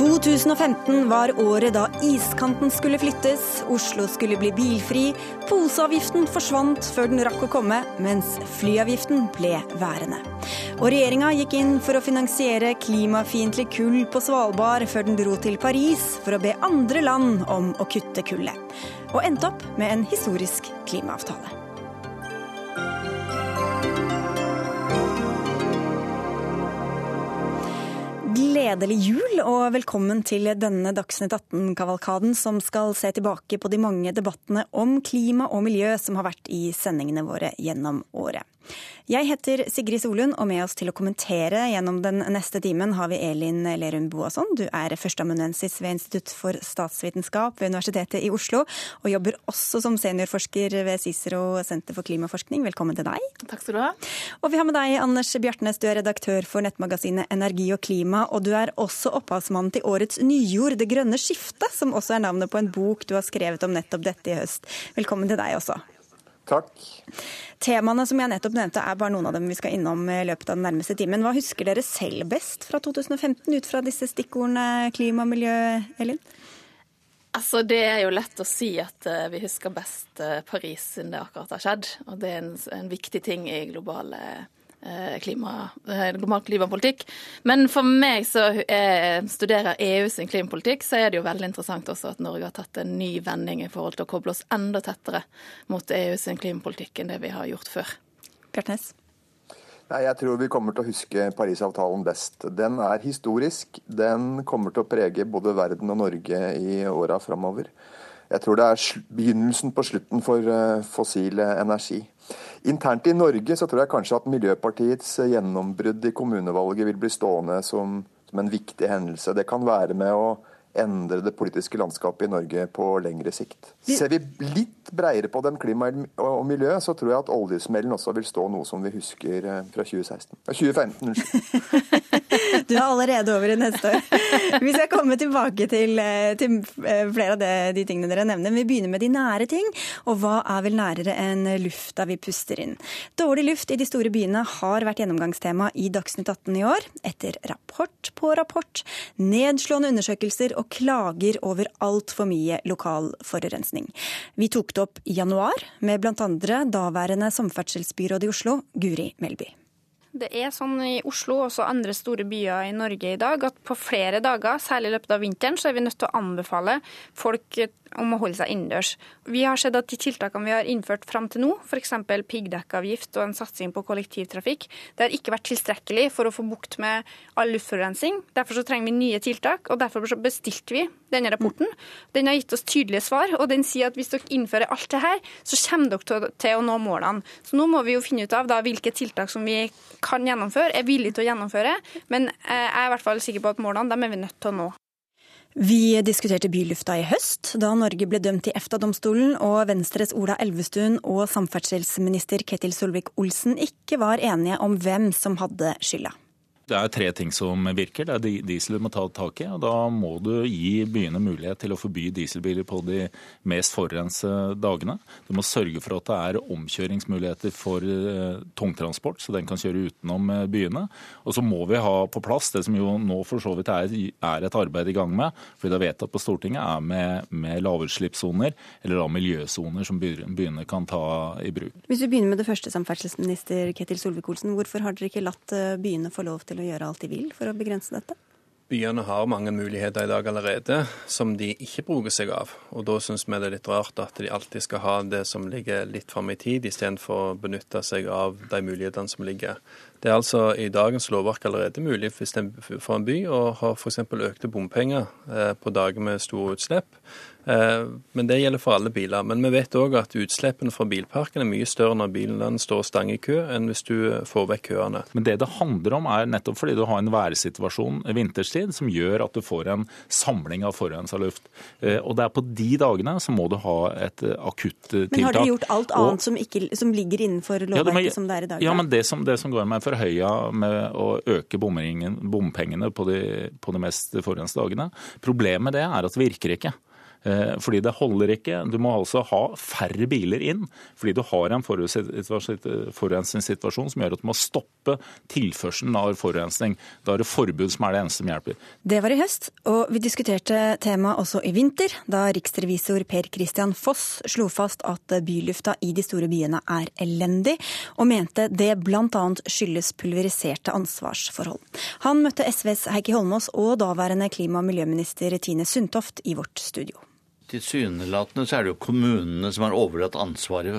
2015 var året da iskanten skulle flyttes, Oslo skulle bli bilfri, poseavgiften forsvant før den rakk å komme, mens flyavgiften ble værende. Og regjeringa gikk inn for å finansiere klimafiendtlig kull på Svalbard før den dro til Paris for å be andre land om å kutte kullet. Og endte opp med en historisk klimaavtale. Gledelig jul og velkommen til denne Dagsnytt 18-kavalkaden som skal se tilbake på de mange debattene om klima og miljø som har vært i sendingene våre gjennom året. Jeg heter Sigrid Solund, og med oss til å kommentere gjennom den neste timen har vi Elin Lerum Boasson. Du er førsteamanuensis ved Institutt for statsvitenskap ved Universitetet i Oslo, og jobber også som seniorforsker ved Cicero senter for klimaforskning. Velkommen til deg. Takk skal du ha. Og vi har med deg Anders Bjartnes, du er redaktør for nettmagasinet Energi og klima, og du er også opphavsmann til årets nyord, Det grønne skiftet, som også er navnet på en bok du har skrevet om nettopp dette i høst. Velkommen til deg også. Takk. Temaene som jeg nettopp nevnte er bare noen av dem vi skal innom i løpet av den nærmeste timen. Hva husker dere selv best fra 2015 ut fra disse stikkordene klima og miljø, Elin? Altså, Det er jo lett å si at uh, vi husker best uh, Paris siden det akkurat har skjedd. Og det er en, en viktig ting i globale klima, global klimapolitikk. Men for meg som studerer EU sin klimapolitikk, så er det jo veldig interessant også at Norge har tatt en ny vending i forhold til å koble oss enda tettere mot EU sin klimapolitikk enn det vi har gjort før. Bjartnes? Nei, Jeg tror vi kommer til å huske Parisavtalen best. Den er historisk. Den kommer til å prege både verden og Norge i åra framover. Jeg tror det er begynnelsen på slutten for fossil energi. Internt i Norge så tror jeg kanskje at Miljøpartiets gjennombrudd i kommunevalget vil bli stående som, som en viktig hendelse. Det kan være med å endre det politiske landskapet i Norge på lengre sikt. Ser vi litt bredere på den klima og miljø, så tror jeg at oljesmellen også vil stå noe som vi husker fra 2016. 2015, unnskyld. Du er allerede over i neste år. Vi skal komme tilbake til, til flere av det, de tingene dere nevner. Vi begynner med de nære ting. Og hva er vel nærere enn lufta vi puster inn? Dårlig luft i de store byene har vært gjennomgangstema i Dagsnytt 18 i år. Etter rapport på rapport, nedslående undersøkelser og klager over altfor mye lokal forurensning. Vi tok det opp i januar med bl.a. daværende samferdselsbyråd i Oslo, Guri Melby. Det er sånn i Oslo og også andre store byer i Norge i dag at på flere dager, særlig i løpet av vinteren, så er vi nødt til å anbefale folk om å holde seg innendørs. Vi har sett at de tiltakene vi har innført fram til nå, f.eks. piggdekkavgift og en satsing på kollektivtrafikk, det har ikke vært tilstrekkelig for å få bukt med all luftforurensning. Derfor så trenger vi nye tiltak, og derfor bestilte vi denne rapporten. Den har gitt oss tydelige svar, og den sier at hvis dere innfører alt det her, så kommer dere til å nå målene. Så nå må vi jo finne ut av da, hvilke tiltak som vi kan gjennomføre, er villig til å gjennomføre, men jeg er i hvert fall sikker på at målene dem er vi nødt til å nå. Vi diskuterte bylufta i høst, da Norge ble dømt i EFTA-domstolen og Venstres Ola Elvestuen og samferdselsminister Ketil Solvik-Olsen ikke var enige om hvem som hadde skylda. Det er tre ting som virker. Det er diesel du må ta tak i. og Da må du gi byene mulighet til å forby dieselbiler på de mest forurensede dagene. Du må sørge for at det er omkjøringsmuligheter for tungtransport, så den kan kjøre utenom byene. Og så må vi ha på plass det som jo nå for så vidt er, et arbeid i gang med, fordi det er vedtatt på Stortinget, er med, med lavutslippssoner, eller da miljøsoner som byene kan ta i bruk. Hvis vi begynner med det første, samferdselsminister Ketil Solvik-Olsen. Hvorfor har dere ikke latt byene få lov til å gjøre alt de vil for å begrense dette? Byene har mange muligheter i dag allerede som de ikke bruker seg av. Og Da syns vi det er litt rart at de alltid skal ha det som ligger litt fram i tid, istedenfor å benytte seg av de mulighetene som ligger. Det er altså i dagens lovverk allerede mulig for en by å ha f.eks. økte bompenger på dager med store utslipp. Men det gjelder for alle biler. Men vi vet òg at utslippene fra bilparken er mye større når bilen står stang i kø, enn hvis du får vekk køene. Men det det handler om er nettopp fordi du har en værsituasjon vinterstid som gjør at du får en samling av forurensa luft. Og det er på de dagene så må du ha et akutt tiltak. Men har dere gjort alt annet og, som, ikke, som, ligger innenfor lovverket ja, som det er i dag? Ja, men det som, det som går med forhøya med å øke bompengene på de, på de mest forurensede dagene, problemet med det er at det virker ikke. Eh, fordi det holder ikke. Du må altså ha færre biler inn, fordi du har en forurensningssituasjon som gjør at du må stoppe tilførselen av forurensning. Da er det forbud som er det eneste som hjelper. Det var i høst, og vi diskuterte temaet også i vinter, da riksrevisor Per Christian Foss slo fast at bylufta i de store byene er elendig, og mente det bl.a. skyldes pulveriserte ansvarsforhold. Han møtte SVs Heikki Holmås og daværende klima- og miljøminister Tine Sundtoft i vårt studio. Tilsynelatende så er det jo kommunene som har overlatt ansvaret,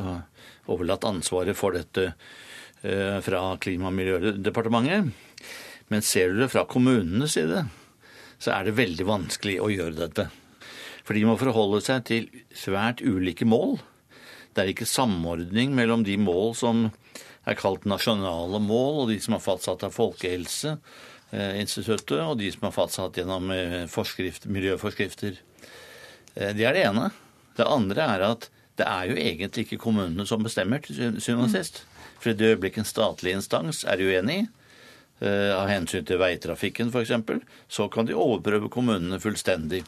overlatt ansvaret for dette eh, fra Klima- og miljødepartementet. Men ser du det fra kommunenes side, så er det veldig vanskelig å gjøre dette. For de må forholde seg til svært ulike mål. Det er ikke samordning mellom de mål som er kalt nasjonale mål, og de som er fastsatt av Folkehelseinstituttet, og de som er fastsatt gjennom eh, miljøforskrifter. Eh, det er det ene. Det andre er at det er jo egentlig ikke kommunene som bestemmer til syvende og sist. For i det øyeblikket en statlig instans er uenig, eh, av hensyn til veitrafikken f.eks., så kan de overprøve kommunene fullstendig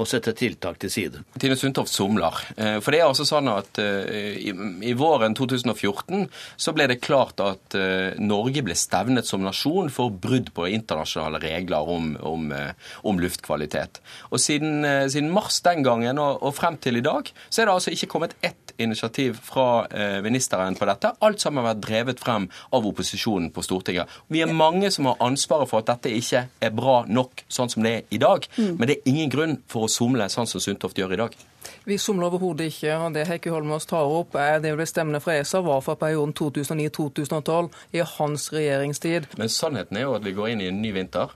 og sette tiltak til side. Tine Sundtoft somler. Eh, for det er altså sånn at i, i, våren 2014 så ble det klart at Norge ble stevnet som nasjon for brudd på internasjonale regler om, om, om luftkvalitet. Og siden, siden, mars den gangen og, og, frem til i dag, så er det altså ikke kommet ett initiativ fra ministeren på dette. Alt sammen har vært drevet frem av opposisjonen på Stortinget. Vi er mange som har ansvaret for at dette ikke er bra nok sånn som det er i dag. Mm. Men det er ingen grunn for å somle sånn som Sundtoft gjør i dag. Vi somler overhodet ikke. og Det Heikki Holmås tar opp, er det bestemmende fra ESA var fra perioden 2009-2012, i hans regjeringstid. Men sannheten er jo at vi går inn i en ny vinter.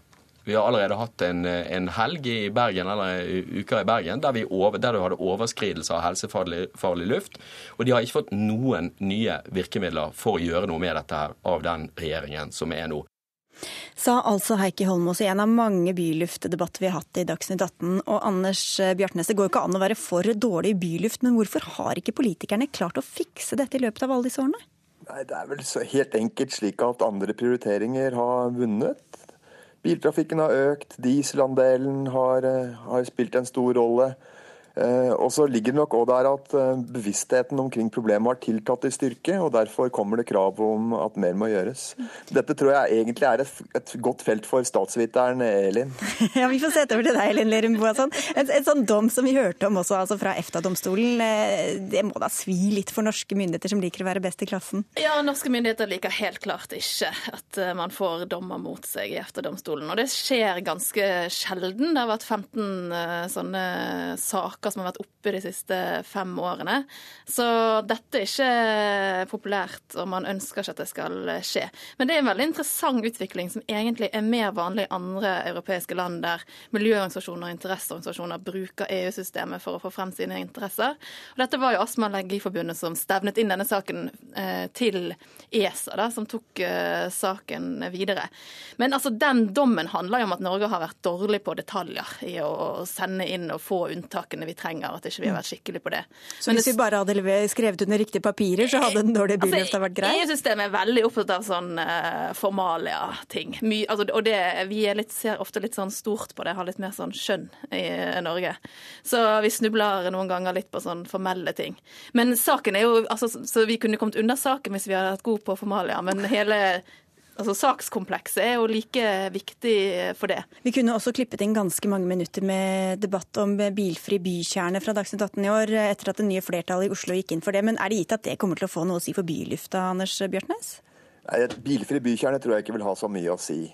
Vi har allerede hatt en, en helg i Bergen, eller uker i Bergen der, vi over, der du hadde overskridelse av helsefarlig luft. Og de har ikke fått noen nye virkemidler for å gjøre noe med dette her av den regjeringen som er nå. Sa altså Heikki Holmås i en av mange byluftdebatter vi har hatt i Dagsnytt 18. Og Anders Bjartnes, det går ikke an å være for dårlig i byluft, men hvorfor har ikke politikerne klart å fikse dette i løpet av alle disse årene? Nei, Det er vel helt enkelt slik at andre prioriteringer har vunnet. Biltrafikken har økt, dieselandelen har, har spilt en stor rolle. Eh, og så ligger det nok òg der at eh, bevisstheten omkring problemet har tiltatt i styrke, og derfor kommer det krav om at mer må gjøres. Dette tror jeg egentlig er et, et godt felt for statsviteren Elin. Ja, Vi får sette over til deg, Elin Lerum Boasson. En, en sånn dom som vi hørte om også, altså fra EFTA-domstolen, eh, det må da svi litt for norske myndigheter som liker å være best i klassen? Ja, norske myndigheter liker helt klart ikke at man får dommer mot seg i EFTA-domstolen. Og det skjer ganske sjelden. Det har vært 15 sånne saker saker som har vært oppe de siste fem årene. Så dette er ikke populært, og man ønsker ikke at det skal skje. Men det er en veldig interessant utvikling som egentlig er mer vanlig i andre europeiske land, der miljøorganisasjoner og interesseorganisasjoner bruker EU-systemet for å få frem sine interesser. Og dette var jo Astma- og Allergiforbundet som stevnet inn denne saken eh, til ESA, da, som tok eh, saken videre. Men altså, den dommen handler jo om at Norge har vært dårlig på detaljer i å sende inn og få unntakene vi trenger, at ikke vi har vært skikkelig på det. Så hvis vi bare hadde skrevet under riktige papirer, så hadde den dårlige bylufta altså, vært grei? EU-systemet er veldig opptatt av sånn uh, formalia-ting. Altså, og det, vi litt, ser ofte litt sånn stort på det, har litt mer sånn skjønn i, i Norge. Så vi snubler noen ganger litt på sånn formelle ting. Men saken er jo altså, Så vi kunne kommet unna saken hvis vi hadde vært gode på formalia, men hele Altså, Sakskomplekset er jo like viktig for det. Vi kunne også klippet inn ganske mange minutter med debatt om bilfri bykjerne fra Dagsnytt 18 i år, etter at det nye flertallet i Oslo gikk inn for det. Men er det gitt at det kommer til å få noe å si for bylufta, Anders Bjørtnes? Nei, Et bilfri bykjerne tror jeg ikke vil ha så mye å si.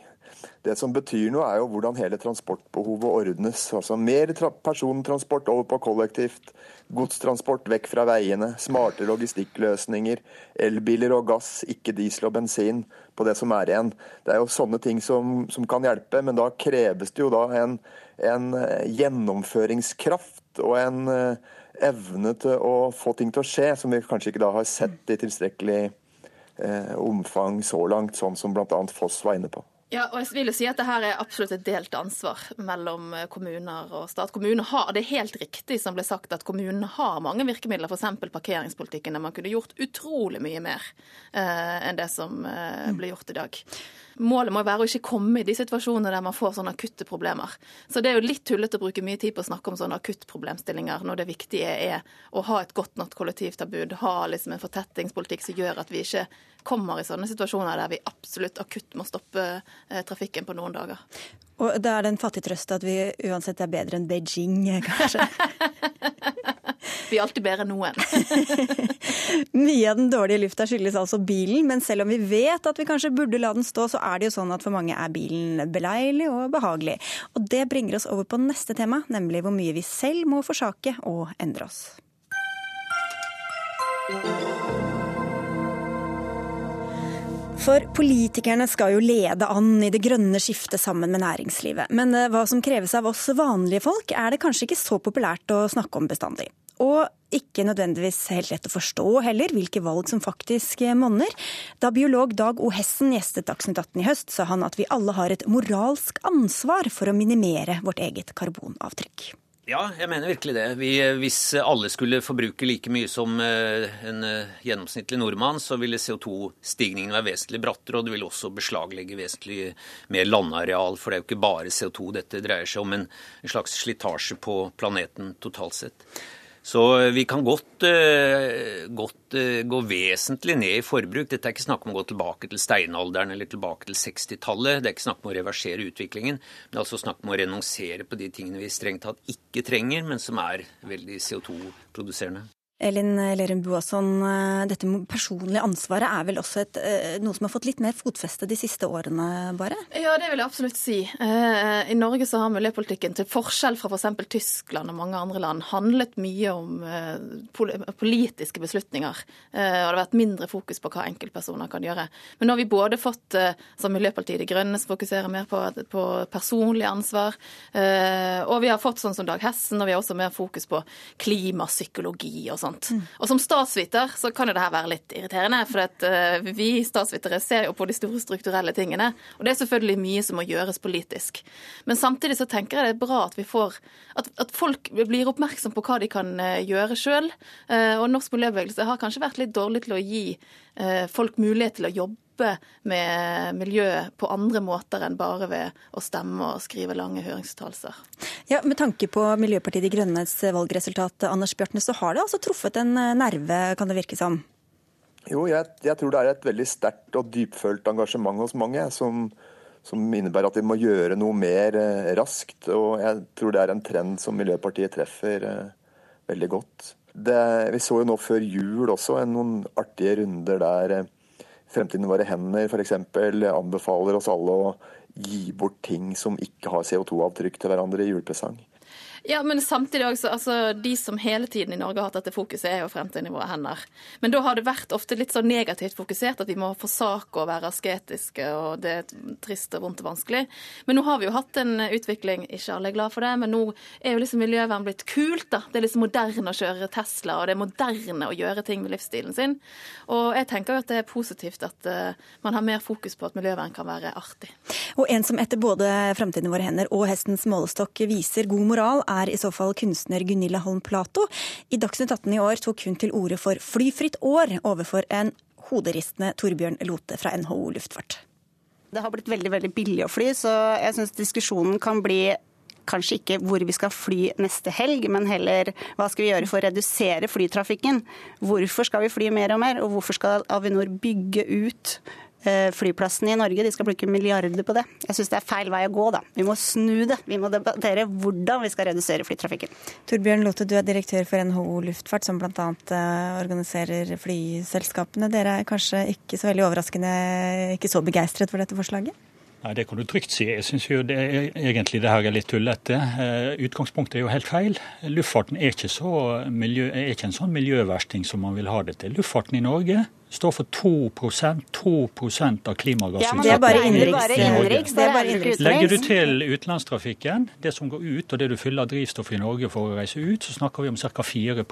Det som betyr noe, er jo hvordan hele transportbehovet ordnes. Altså Mer persontransport over på kollektivt, godstransport vekk fra veiene, smarte logistikkløsninger, elbiler og gass, ikke diesel og bensin på det som er igjen. Det er jo sånne ting som, som kan hjelpe, men da kreves det jo da en, en eh, gjennomføringskraft og en uh, evne til å få ting til å skje, som vi kanskje ikke da har sett i tilstrekkelig eh, omfang så langt, sånn som bl.a. Foss var inne på. Ja, og jeg vil jo si at det her er absolutt et delt ansvar mellom eh, kommuner og stat. Kommunene har, Det er helt riktig som ble sagt at kommunene har mange virkemidler, f.eks. parkeringspolitikken, der man kunne gjort utrolig mye mer eh, enn det som eh, blir gjort i dag. Målet må være å ikke komme i de situasjonene der man får sånne akutte problemer. Så det er jo litt tullete å bruke mye tid på å snakke om sånne akuttproblemstillinger når det viktige er å ha et godt nok kollektivtilbud, ha liksom en fortettingspolitikk som gjør at vi ikke kommer i sånne situasjoner der vi absolutt akutt må stoppe trafikken på noen dager. Og da er det en fattig trøst at vi uansett er bedre enn Beijing, kanskje? vi er alltid bedre enn noen. Mye av den dårlige lufta skyldes altså bilen, men selv om vi vet at vi kanskje burde la den stå, så er det jo sånn at for mange er bilen beleilig og behagelig. Og det bringer oss over på neste tema, nemlig hvor mye vi selv må forsake og endre oss. For politikerne skal jo lede an i det grønne skiftet sammen med næringslivet. Men eh, hva som kreves av oss vanlige folk, er det kanskje ikke så populært å snakke om bestandig. Og ikke nødvendigvis helt lett å forstå heller hvilke valg som faktisk monner. Da biolog Dag O. Hessen gjestet Dagsnytt 18 i høst, sa han at vi alle har et moralsk ansvar for å minimere vårt eget karbonavtrykk. Ja, jeg mener virkelig det. Vi, hvis alle skulle forbruke like mye som eh, en eh, gjennomsnittlig nordmann, så ville CO2-stigningen være vesentlig brattere, og det ville også beslaglegge vesentlig mer landareal. For det er jo ikke bare CO2 dette dreier seg om, en slags slitasje på planeten totalt sett. Så eh, vi kan godt, uh, godt uh, gå vesentlig ned i forbruk. Dette er ikke snakk om å gå tilbake til steinalderen eller tilbake til 60-tallet. Det er ikke snakk om å reversere utviklingen, det er altså snakk om å renonsere på de tingene vi strengt tatt ikke trenger, men som er veldig CO2-produserende. Elin Lerum Boasson, eh, dette personlige ansvaret er vel også et, eh, noe som har fått litt mer fotfeste de siste årene, bare? Ja, det vil jeg absolutt si. Eh, I Norge så har miljøpolitikken, til forskjell fra f.eks. For Tyskland og mange andre land, handlet mye om politiske beslutninger. Og det har vært mindre fokus på hva enkeltpersoner kan gjøre. Men nå har vi både fått som Miljøpartiet De Grønne som fokuserer mer på, på personlig ansvar, og vi har fått sånn som Dag Hessen, og vi har også mer fokus på klimapsykologi og sånn sant. Mm. Og som statsviter så kan jo det her være litt irriterende, for at, uh, vi statsvitere ser jo på de store strukturelle tingene. Og det er selvfølgelig mye som må gjøres politisk. Men samtidig så tenker jeg det er bra at vi får at, at folk blir oppmerksom på hva de kan uh, gjøre sjøl. Uh, eh, og norsk miljøbevegelse har kanskje vært litt dårlig til å gi folk mulighet til å jobbe jobbe med miljøet på andre måter enn bare ved å stemme og skrive lange høringsuttalelser. Ja, med tanke på Miljøpartiet De Grønnes valgresultat, Anders Bjartnes, så har det altså truffet en nerve, kan det virke som? Jo, jeg, jeg tror det er et veldig sterkt og dypfølt engasjement hos mange som, som innebærer at vi må gjøre noe mer eh, raskt. Og jeg tror det er en trend som Miljøpartiet treffer eh, veldig godt. Det, vi så jo nå før jul også en, noen artige runder der eh, Fremtiden våre hender f.eks. anbefaler oss alle å gi bort ting som ikke har CO2-avtrykk til hverandre i julepresang. Ja, men samtidig også, altså, De som hele tiden i Norge har hatt dette fokuset, er jo fremtiden i våre hender. Men da har det vært ofte litt sånn negativt fokusert, at vi må forsake å være asketiske, og det er trist og vondt og vanskelig. Men nå har vi jo hatt en utvikling, ikke alle er glad for det, men nå er jo liksom miljøvern blitt kult. da. Det er liksom moderne å kjøre Tesla, og det er moderne å gjøre ting med livsstilen sin. Og jeg tenker jo at det er positivt at uh, man har mer fokus på at miljøvern kan være artig. Og en som etter både Fremtiden i våre hender og Hestens målestokk viser god moral, er i så fall kunstner Gunilla Holm Plato. I Dagsnytt 18 i år tok hun til orde for flyfritt år overfor en hoderistende Torbjørn Lote fra NHO Luftfart. Det har blitt veldig veldig billig å fly, så jeg syns diskusjonen kan bli kanskje ikke hvor vi skal fly neste helg, men heller hva skal vi gjøre for å redusere flytrafikken. Hvorfor skal vi fly mer og mer, og hvorfor skal Avinor bygge ut flyplassene i Norge. De skal bruke milliarder på det. Jeg syns det er feil vei å gå, da. Vi må snu det. Vi må debattere hvordan vi skal redusere flytrafikken. Torbjørn Lothe, du er direktør for NHO Luftfart, som bl.a. Eh, organiserer flyselskapene. Dere er kanskje ikke så veldig overraskende ikke så begeistret for dette forslaget? Nei, Det kan du trygt si. Jeg syns jo det er, egentlig det her er litt tullete. Uh, utgangspunktet er jo helt feil. Luftfarten er ikke, miljø, er ikke en sånn miljøversting som man vil ha det til. Luftfarten i Norge står for 2% 2% av klimagassutslippene. Ja. Det er bare innenriks. Legger du til utenlandstrafikken, det som går ut og det du fyller drivstoff i Norge for å reise ut, så snakker vi om ca. 4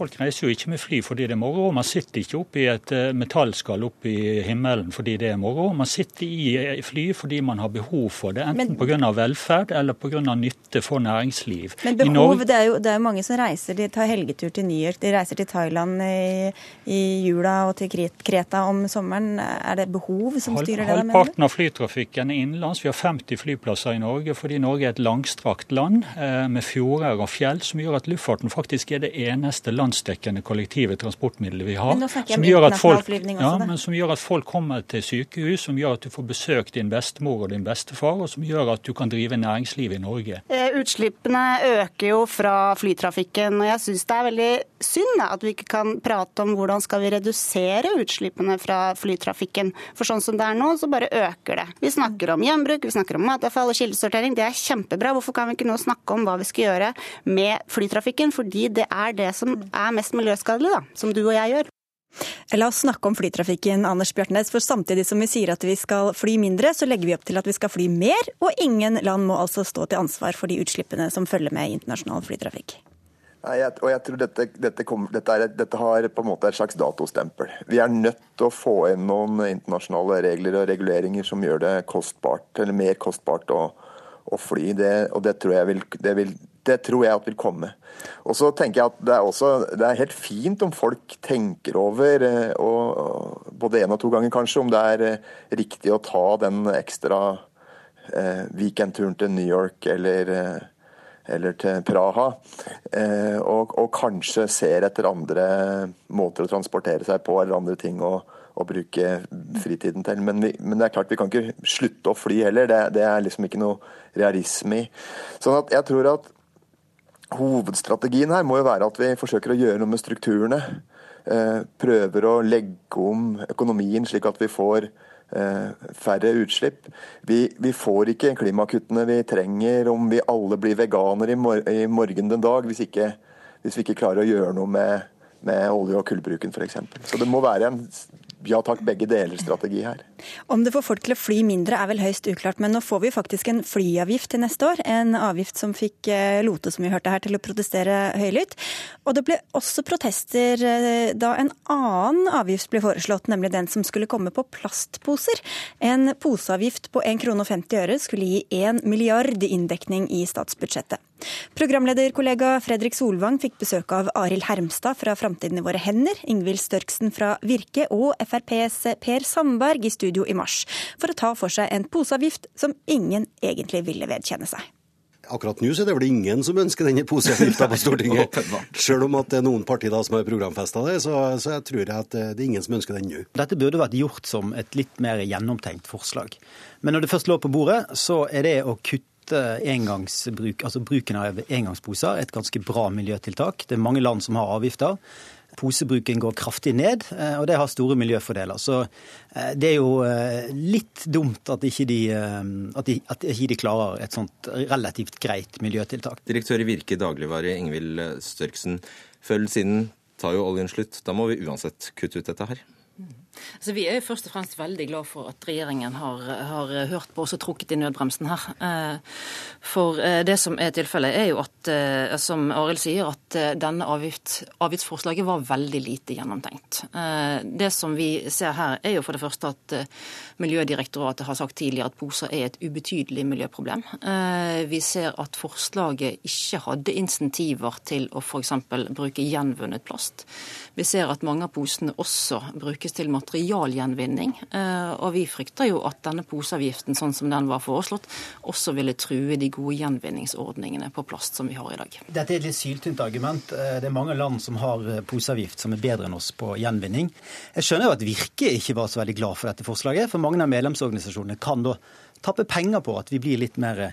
folk reiser jo ikke med fly fordi det er moro. Man sitter ikke oppe i et eh, metallskall oppe i himmelen fordi det er moro. Man sitter i eh, fly fordi man har behov for det, enten pga. velferd eller pga. nytte for næringsliv. Men behov, det er, jo, det er jo mange som reiser, de tar helgetur til New York, de reiser til Thailand i, i jula og til Kreta om sommeren. Er det behov som styrer det? Halvparten av flytrafikken er innenlands. Vi har 50 flyplasser i Norge fordi Norge er et langstrakt land eh, med fjorder og fjell, som gjør at luftfarten faktisk er det eneste landsdekkende kollektive transportmidler vi har. Som gjør, også, ja, men som gjør at folk kommer til sykehus, som gjør at du får besøkt din bestemor og din bestefar, og som gjør at du kan drive næringsliv i Norge. Eh, utslippene øker jo fra flytrafikken, og jeg syns det er veldig synd at vi ikke kan prate om hvordan skal vi redusere utslippene fra flytrafikken. For sånn som det er nå, så bare øker det. Vi snakker om gjenbruk, vi snakker om matavfall og kildesortering. Det er kjempebra. Hvorfor kan vi ikke nå snakke om hva vi skal gjøre med flytrafikken? Fordi det er det som er mest miljøskadelig, da, som du og jeg gjør. La oss snakke om flytrafikken, Anders Bjartnes. For samtidig som vi sier at vi skal fly mindre, så legger vi opp til at vi skal fly mer. Og ingen land må altså stå til ansvar for de utslippene som følger med internasjonal flytrafikk. Nei, jeg, og jeg tror dette, dette, kom, dette, er, dette, har på en måte et slags datostempel. Vi er nødt til å få inn noen internasjonale regler og reguleringer som gjør det kostbart, eller mer kostbart å, å fly. Det, og det tror, jeg vil, det, vil, det tror jeg at vil komme. Og så tenker jeg at det er, også, det er helt fint om folk tenker over, eh, og, og både én og to ganger kanskje, om det er eh, riktig å ta den ekstra eh, weekendturen til New York eller eh, eller til Praha, eh, og, og, kanskje ser etter andre måter å transportere seg på eller andre ting å, å bruke fritiden til. Men, vi, men, det er klart vi kan ikke slutte å fly heller, det, det er liksom ikke noe realisme i. Sånn at jeg tror at Hovedstrategien her må jo være at vi forsøker å gjøre noe med strukturene. Eh, prøver å legge om økonomien slik at vi får Eh, færre utslipp. Vi, vi, får ikke klimakuttene vi trenger om vi alle blir veganere i, mor i morgen den dag, hvis, ikke, hvis, vi ikke klarer å gjøre noe med, med olje- og kullbruken f.eks. Så det må være en ja takk, begge deler-strategi her. Om det får folk til å fly mindre er vel høyst uklart, men nå får vi faktisk en flyavgift til neste år. En avgift som fikk eh, Lote, som vi hørte her, til å protestere høylytt. Og det ble også protester eh, da en annen avgift ble foreslått, nemlig den som skulle komme på plastposer. En poseavgift på 1 kr og 50 øre skulle gi 1 milliard i inndekning i statsbudsjettet. Programlederkollega Fredrik Solvang fikk besøk av Arild Hermstad fra Framtiden i våre hender, Ingvild Størksen fra Virke og FrPs Per Sandberg i studio i mars, for å ta for seg en poseavgift som ingen egentlig ville vedkjenne seg. Akkurat nå så er det vel ingen som ønsker denne poseavgifta på Stortinget. Selv om at det er noen partier som har programfesta det, så, så jeg tror jeg at det er ingen som ønsker den nå. Dette burde vært gjort som et litt mer gjennomtenkt forslag. Men når det først lå på bordet, så er det å kutte engangsbruk, altså bruken av engangsposer et ganske bra miljøtiltak. Det er mange land som har avgifter. Posebruken går kraftig ned, eh, og det har store miljøfordeler. Så eh, det er jo eh, litt dumt at ikke de, at de, at ikke de klarer et sånt relativt greit miljøtiltak. Direktør i Virke dagligvare, Ingvild Størksen. Før siden tar jo oljen slutt. Da må vi uansett kutte ut dette her. Altså, vi er jo først og fremst veldig glad for at regjeringen har, har hørt på oss og trukket i nødbremsen her. Eh, for eh, det som er tilfellet, er jo at, eh, som Arild sier, at denne avgift, avgiftsforslaget var veldig lite gjennomtenkt. Det som vi ser her, er jo for det første at Miljødirektoratet har sagt tidligere at poser er et ubetydelig miljøproblem. Vi ser at forslaget ikke hadde insentiver til å f.eks. bruke gjenvunnet plast. Vi ser at mange av posene også brukes til materialgjenvinning. Eh, og vi frykter jo at denne poseavgiften, sånn som den var foreslått, også ville true de gode gjenvinningsordningene på plast som vi har i dag. Dette er et litt syltynt argument. Eh, det er mange land som har eh, poseavgift som er bedre enn oss på gjenvinning. Jeg skjønner jo at Virke ikke var så veldig glad for dette forslaget, for mange av medlemsorganisasjonene kan da tappe penger på at vi blir litt mer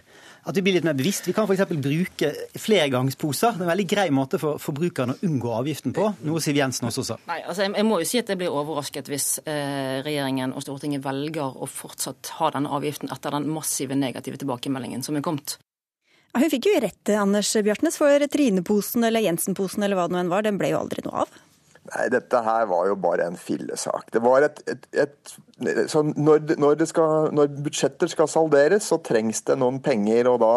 at vi blir litt mer bevisst. Vi kan f.eks. bruke flergangsposer. Det er en veldig grei måte for forbrukerne å unngå avgiften på, noe Siv Jensen også sa. Nei, altså jeg, jeg må jo si at jeg blir overrasket hvis eh, regjeringen og Stortinget velger å fortsatt ha denne avgiften etter den massive negative tilbakemeldingen som er kommet. Hun fikk jo rett, Anders Bjartnes, for Trine-posen eller Jensen-posen eller hva det nå enn var, den ble jo aldri noe av. Nei, dette her var jo bare en fillesak. Det var et, et, et når, når, skal, når, budsjetter skal salderes, så trengs det noen penger. og da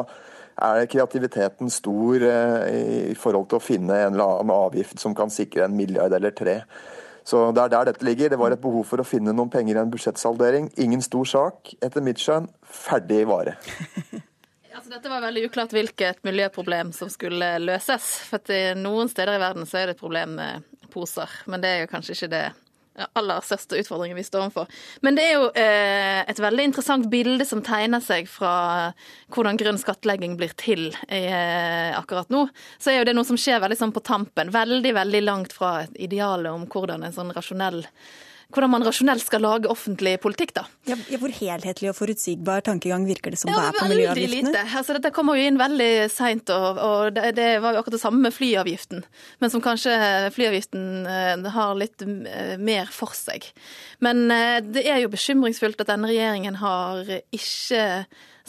er kreativiteten stor i forhold til å finne en eller annen avgift som kan sikre en milliard eller tre. Så Det er der dette ligger. Det var et behov for å finne noen penger i en budsjettsaldering. Ingen stor sak, etter mitt skjønn. Ferdig vare. Altså, dette var veldig uklart hvilket miljøproblem som skulle løses. For Noen steder i verden så er det et problem med poser, men det er jo kanskje ikke det aller største utfordringen vi står overfor. Men det er jo eh, et veldig interessant bilde som tegner seg fra hvordan grønn skattlegging blir til eh, akkurat nå. Så er jo det noe som skjer veldig sånn på tampen. Veldig, veldig langt fra idealet om hvordan en sånn rasjonell hvordan man rasjonelt skal lage offentlig politikk, da. Ja, hvor helhetlig og forutsigbar tankegang virker det som ja, det er på miljøavgiftene? Lite. Altså, dette kommer jo inn veldig seint, og, og det, det, var jo akkurat det samme med flyavgiften. Men som kanskje flyavgiften eh, har litt eh, mer for seg. Men eh, det er jo bekymringsfullt at denne regjeringen har ikke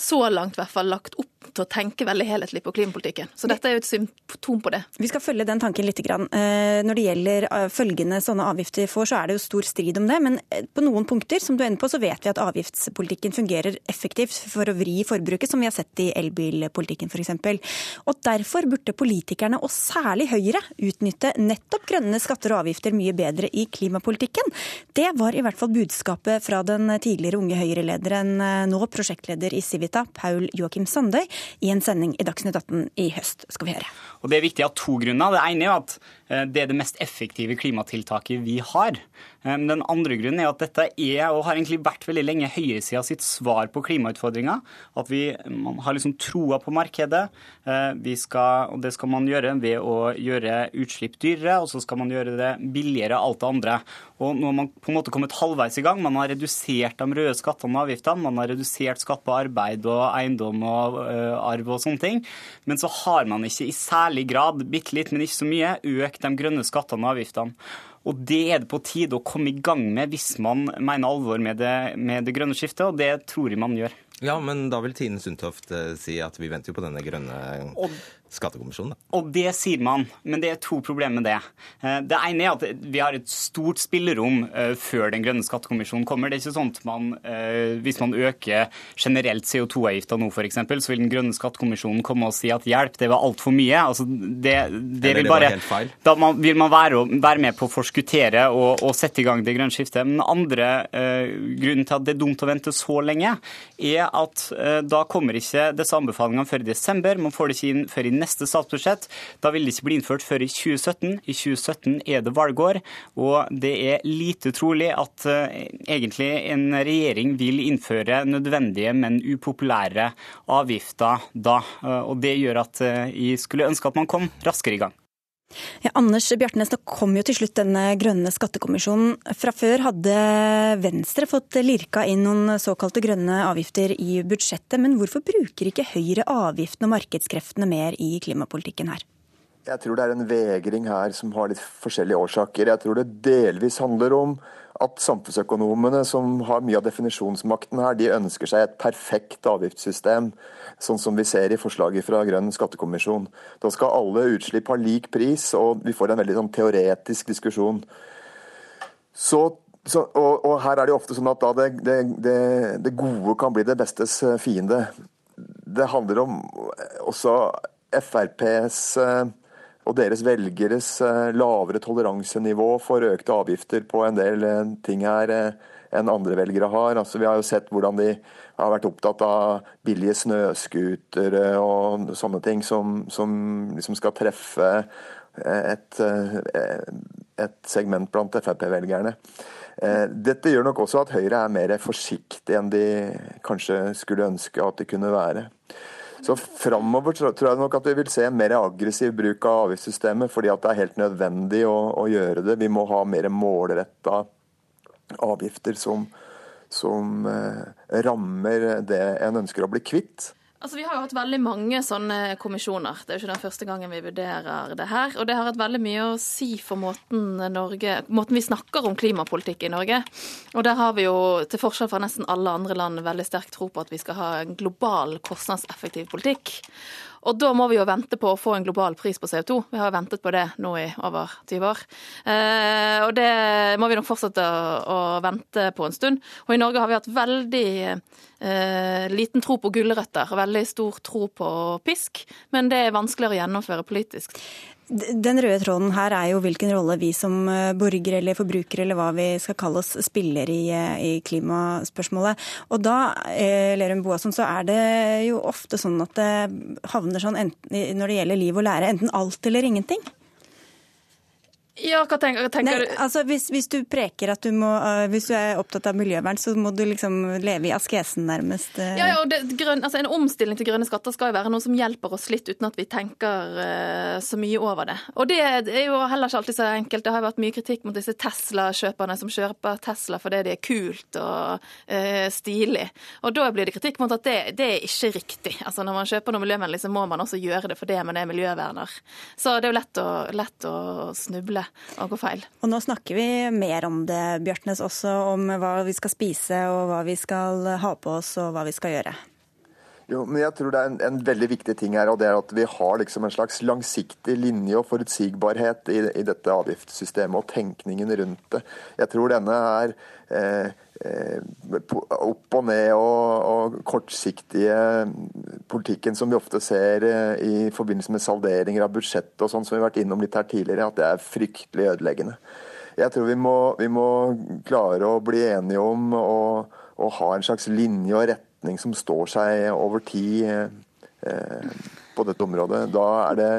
så langt i hvert fall lagt opp til å tenke veldig helhetlig på klimapolitikken. Så dette er jo et symptom på det. Vi skal følge den tanken litt. Eh, når det gjelder eh, følgende sånne avgifter får, så er det jo stor strid om det. Men eh, på noen punkter som du er på, så vet vi at avgiftspolitikken fungerer effektivt for å vri forbruket, som vi har sett i elbilpolitikken f.eks. Og derfor burde politikerne, og særlig Høyre, utnytte nettopp grønne skatter og avgifter mye bedre i klimapolitikken. Det var i hvert fall budskapet fra den tidligere unge Høyre-lederen, nå prosjektleder i Civita, Paul Joakim Sandøy, i en sending i Dagsnytt 18 i høst, skal vi høre. Og Det er viktig av to grunner. Det ene er at eh, det er det mest effektive klimatiltaket vi har. Eh, den andre grunnen er at dette er, og har egentlig vært veldig lenge, høyresida sitt svar på klimautfordringa. At vi man har liksom troa på markedet. Eh, skal, og det skal man gjøre ved å gjøre utslipp dyrere, og så skal man gjøre det billigere, alt det andre. Og nå har man på en måte kommet halvveis i gang. Man har redusert de røde skattene og avgiftene. Man har redusert skatt på arbeid og eiendom og uh, arv og sånne ting. Men så har man ikke i særlig grad, bitte litt, men ikke så mye, økt de grønne skattene og avgiftene. Og Det er det på tide å komme i gang med hvis man mener alvor med det, med det grønne skiftet, og det tror jeg man gjør. Ja, men da vil Tine Sundtoft eh, si at vi venter jo på denne grønne og skattekommisjonen. Da. Og det sier man, men det er to problemer med det. Eh, det ene er at vi har et stort spillerom eh, før den grønne skattekommisjonen kommer. Det er ikke sånn at man, eh, hvis man øker generelt CO2-avgifta nå f.eks., så vil den grønne skattekommisjonen komme og si at hjelp, det var altfor mye. Altså, det, det vil bare, da man, vil man være, være, med på å forskuttere og, og, sette i gang det grønne skiftet. Men den andre grunnen til at det er dumt å vente så lenge, er at da kommer ikke disse anbefalingene før i desember. Man får det ikke inn før i neste statsbudsjett. Da vil det ikke bli innført før i 2017. I 2017 er det valgår, og det er lite trolig at uh, egentlig en regjering vil innføre nødvendige, men upopulære avgifter da. Uh, og det gjør at uh, jeg skulle ønske at man kom raskere i gang. Ja, Anders Bjartnes, da kom jo til slutt denne grønne skattekommisjonen. Fra før hadde Venstre fått lirka inn noen såkalte grønne avgifter i budsjettet. Men hvorfor bruker ikke Høyre avgiftene og markedskreftene mer i klimapolitikken her? Jeg tror det er en vegring her som har litt forskjellige årsaker. Jeg tror det delvis handler om at samfunnsøkonomene, som har mye av definisjonsmakten her, de ønsker seg et perfekt avgiftssystem sånn som vi ser i forslaget fra Grønn skattekommisjon. Da skal alle utslipp ha lik pris, og vi får en veldig sånn teoretisk diskusjon. Så, så, og, og, her er det ofte sånn at det, det, det, det, gode kan bli det bestes eh, fiende. Det handler om også FrPs eh, og deres velgeres eh, lavere toleransenivå for økte avgifter på en del ting her enn andre velgere har. Altså, vi har jo sett hvordan de har vært opptatt av billige snøscootere og sånne ting som, som liksom skal treffe et, et segment blant Frp-velgerne. Eh, dette gjør nok også at Høyre er mer forsiktig enn de kanskje skulle ønske at de kunne være. Så Framover tror jeg nok at vi vil se mer aggressiv bruk av avgiftssystemet, fordi at det er helt nødvendig å, å gjøre det. Vi må ha mer målretta avgifter som, som eh, rammer det en ønsker å bli kvitt. Altså, Vi har jo hatt veldig mange sånne kommisjoner. Det er jo ikke den første gangen vi vurderer det her. Og det har hatt veldig mye å si for måten, Norge, måten vi snakker om klimapolitikk i Norge. Og der har vi jo, til forskjell fra nesten alle andre land, veldig sterk tro på at vi skal ha en global, kostnadseffektiv politikk. Og da må vi jo vente på å få en global pris på CO2. Vi har ventet på det nå i over 20 år. Eh, og det må vi nok fortsette å, å vente på en stund. Og i Norge har vi hatt veldig eh, liten tro på gulrøtter og veldig stor tro på pisk, men det er vanskeligere å gjennomføre politisk. Den røde tråden her er jo hvilken rolle vi som eh, borgere eller forbrukere eller hva vi skal kalle oss, spiller i, eh, i klimaspørsmålet. Og da, eh, Lerum Boasson, så er det jo ofte sånn at det havner sånn enten, når det gjelder liv og lære, enten alt eller ingenting. Ja, hva tenker, tenker Nei, du? altså hvis, hvis, du preker at du må uh, Hvis du er opptatt av miljøvern, så må du liksom leve i askesen, nærmest. Uh. Ja, ja, og det, grøn, altså En omstilling til grønne skatter skal jo være noe som hjelper oss litt, uten at vi tenker uh, så mye over det. Og det er jo heller ikke alltid så enkelt. Det har vært mye kritikk mot disse Tesla-kjøperne som kjøper Tesla fordi det er kult og stilig. Og da blir det kritikk mot at det, det, er ikke riktig. Altså Når man kjøper noe miljøvennlig, så må man også gjøre det for fordi man er miljøverner. Så det er jo lett å, lett å snuble å gå feil. Og nå snakker vi mer om det, Bjørtnes, også om hva vi skal spise og hva vi skal ha på oss og hva vi skal gjøre. Jo, men jeg tror det er en, en, veldig viktig ting her, og det er at vi har liksom en slags langsiktig linje og forutsigbarhet i, i dette avgiftssystemet og tenkningen rundt det. Jeg tror denne er eh, eh, opp og ned og, og, kortsiktige politikken som vi ofte ser eh, i forbindelse med salderinger av budsjett og sånn som vi har vært innom litt her tidligere, at det er fryktelig ødeleggende. Jeg tror vi må, vi må klare å bli enige om å ha en slags linje og retning som står seg over tid eh, på dette området. Da er det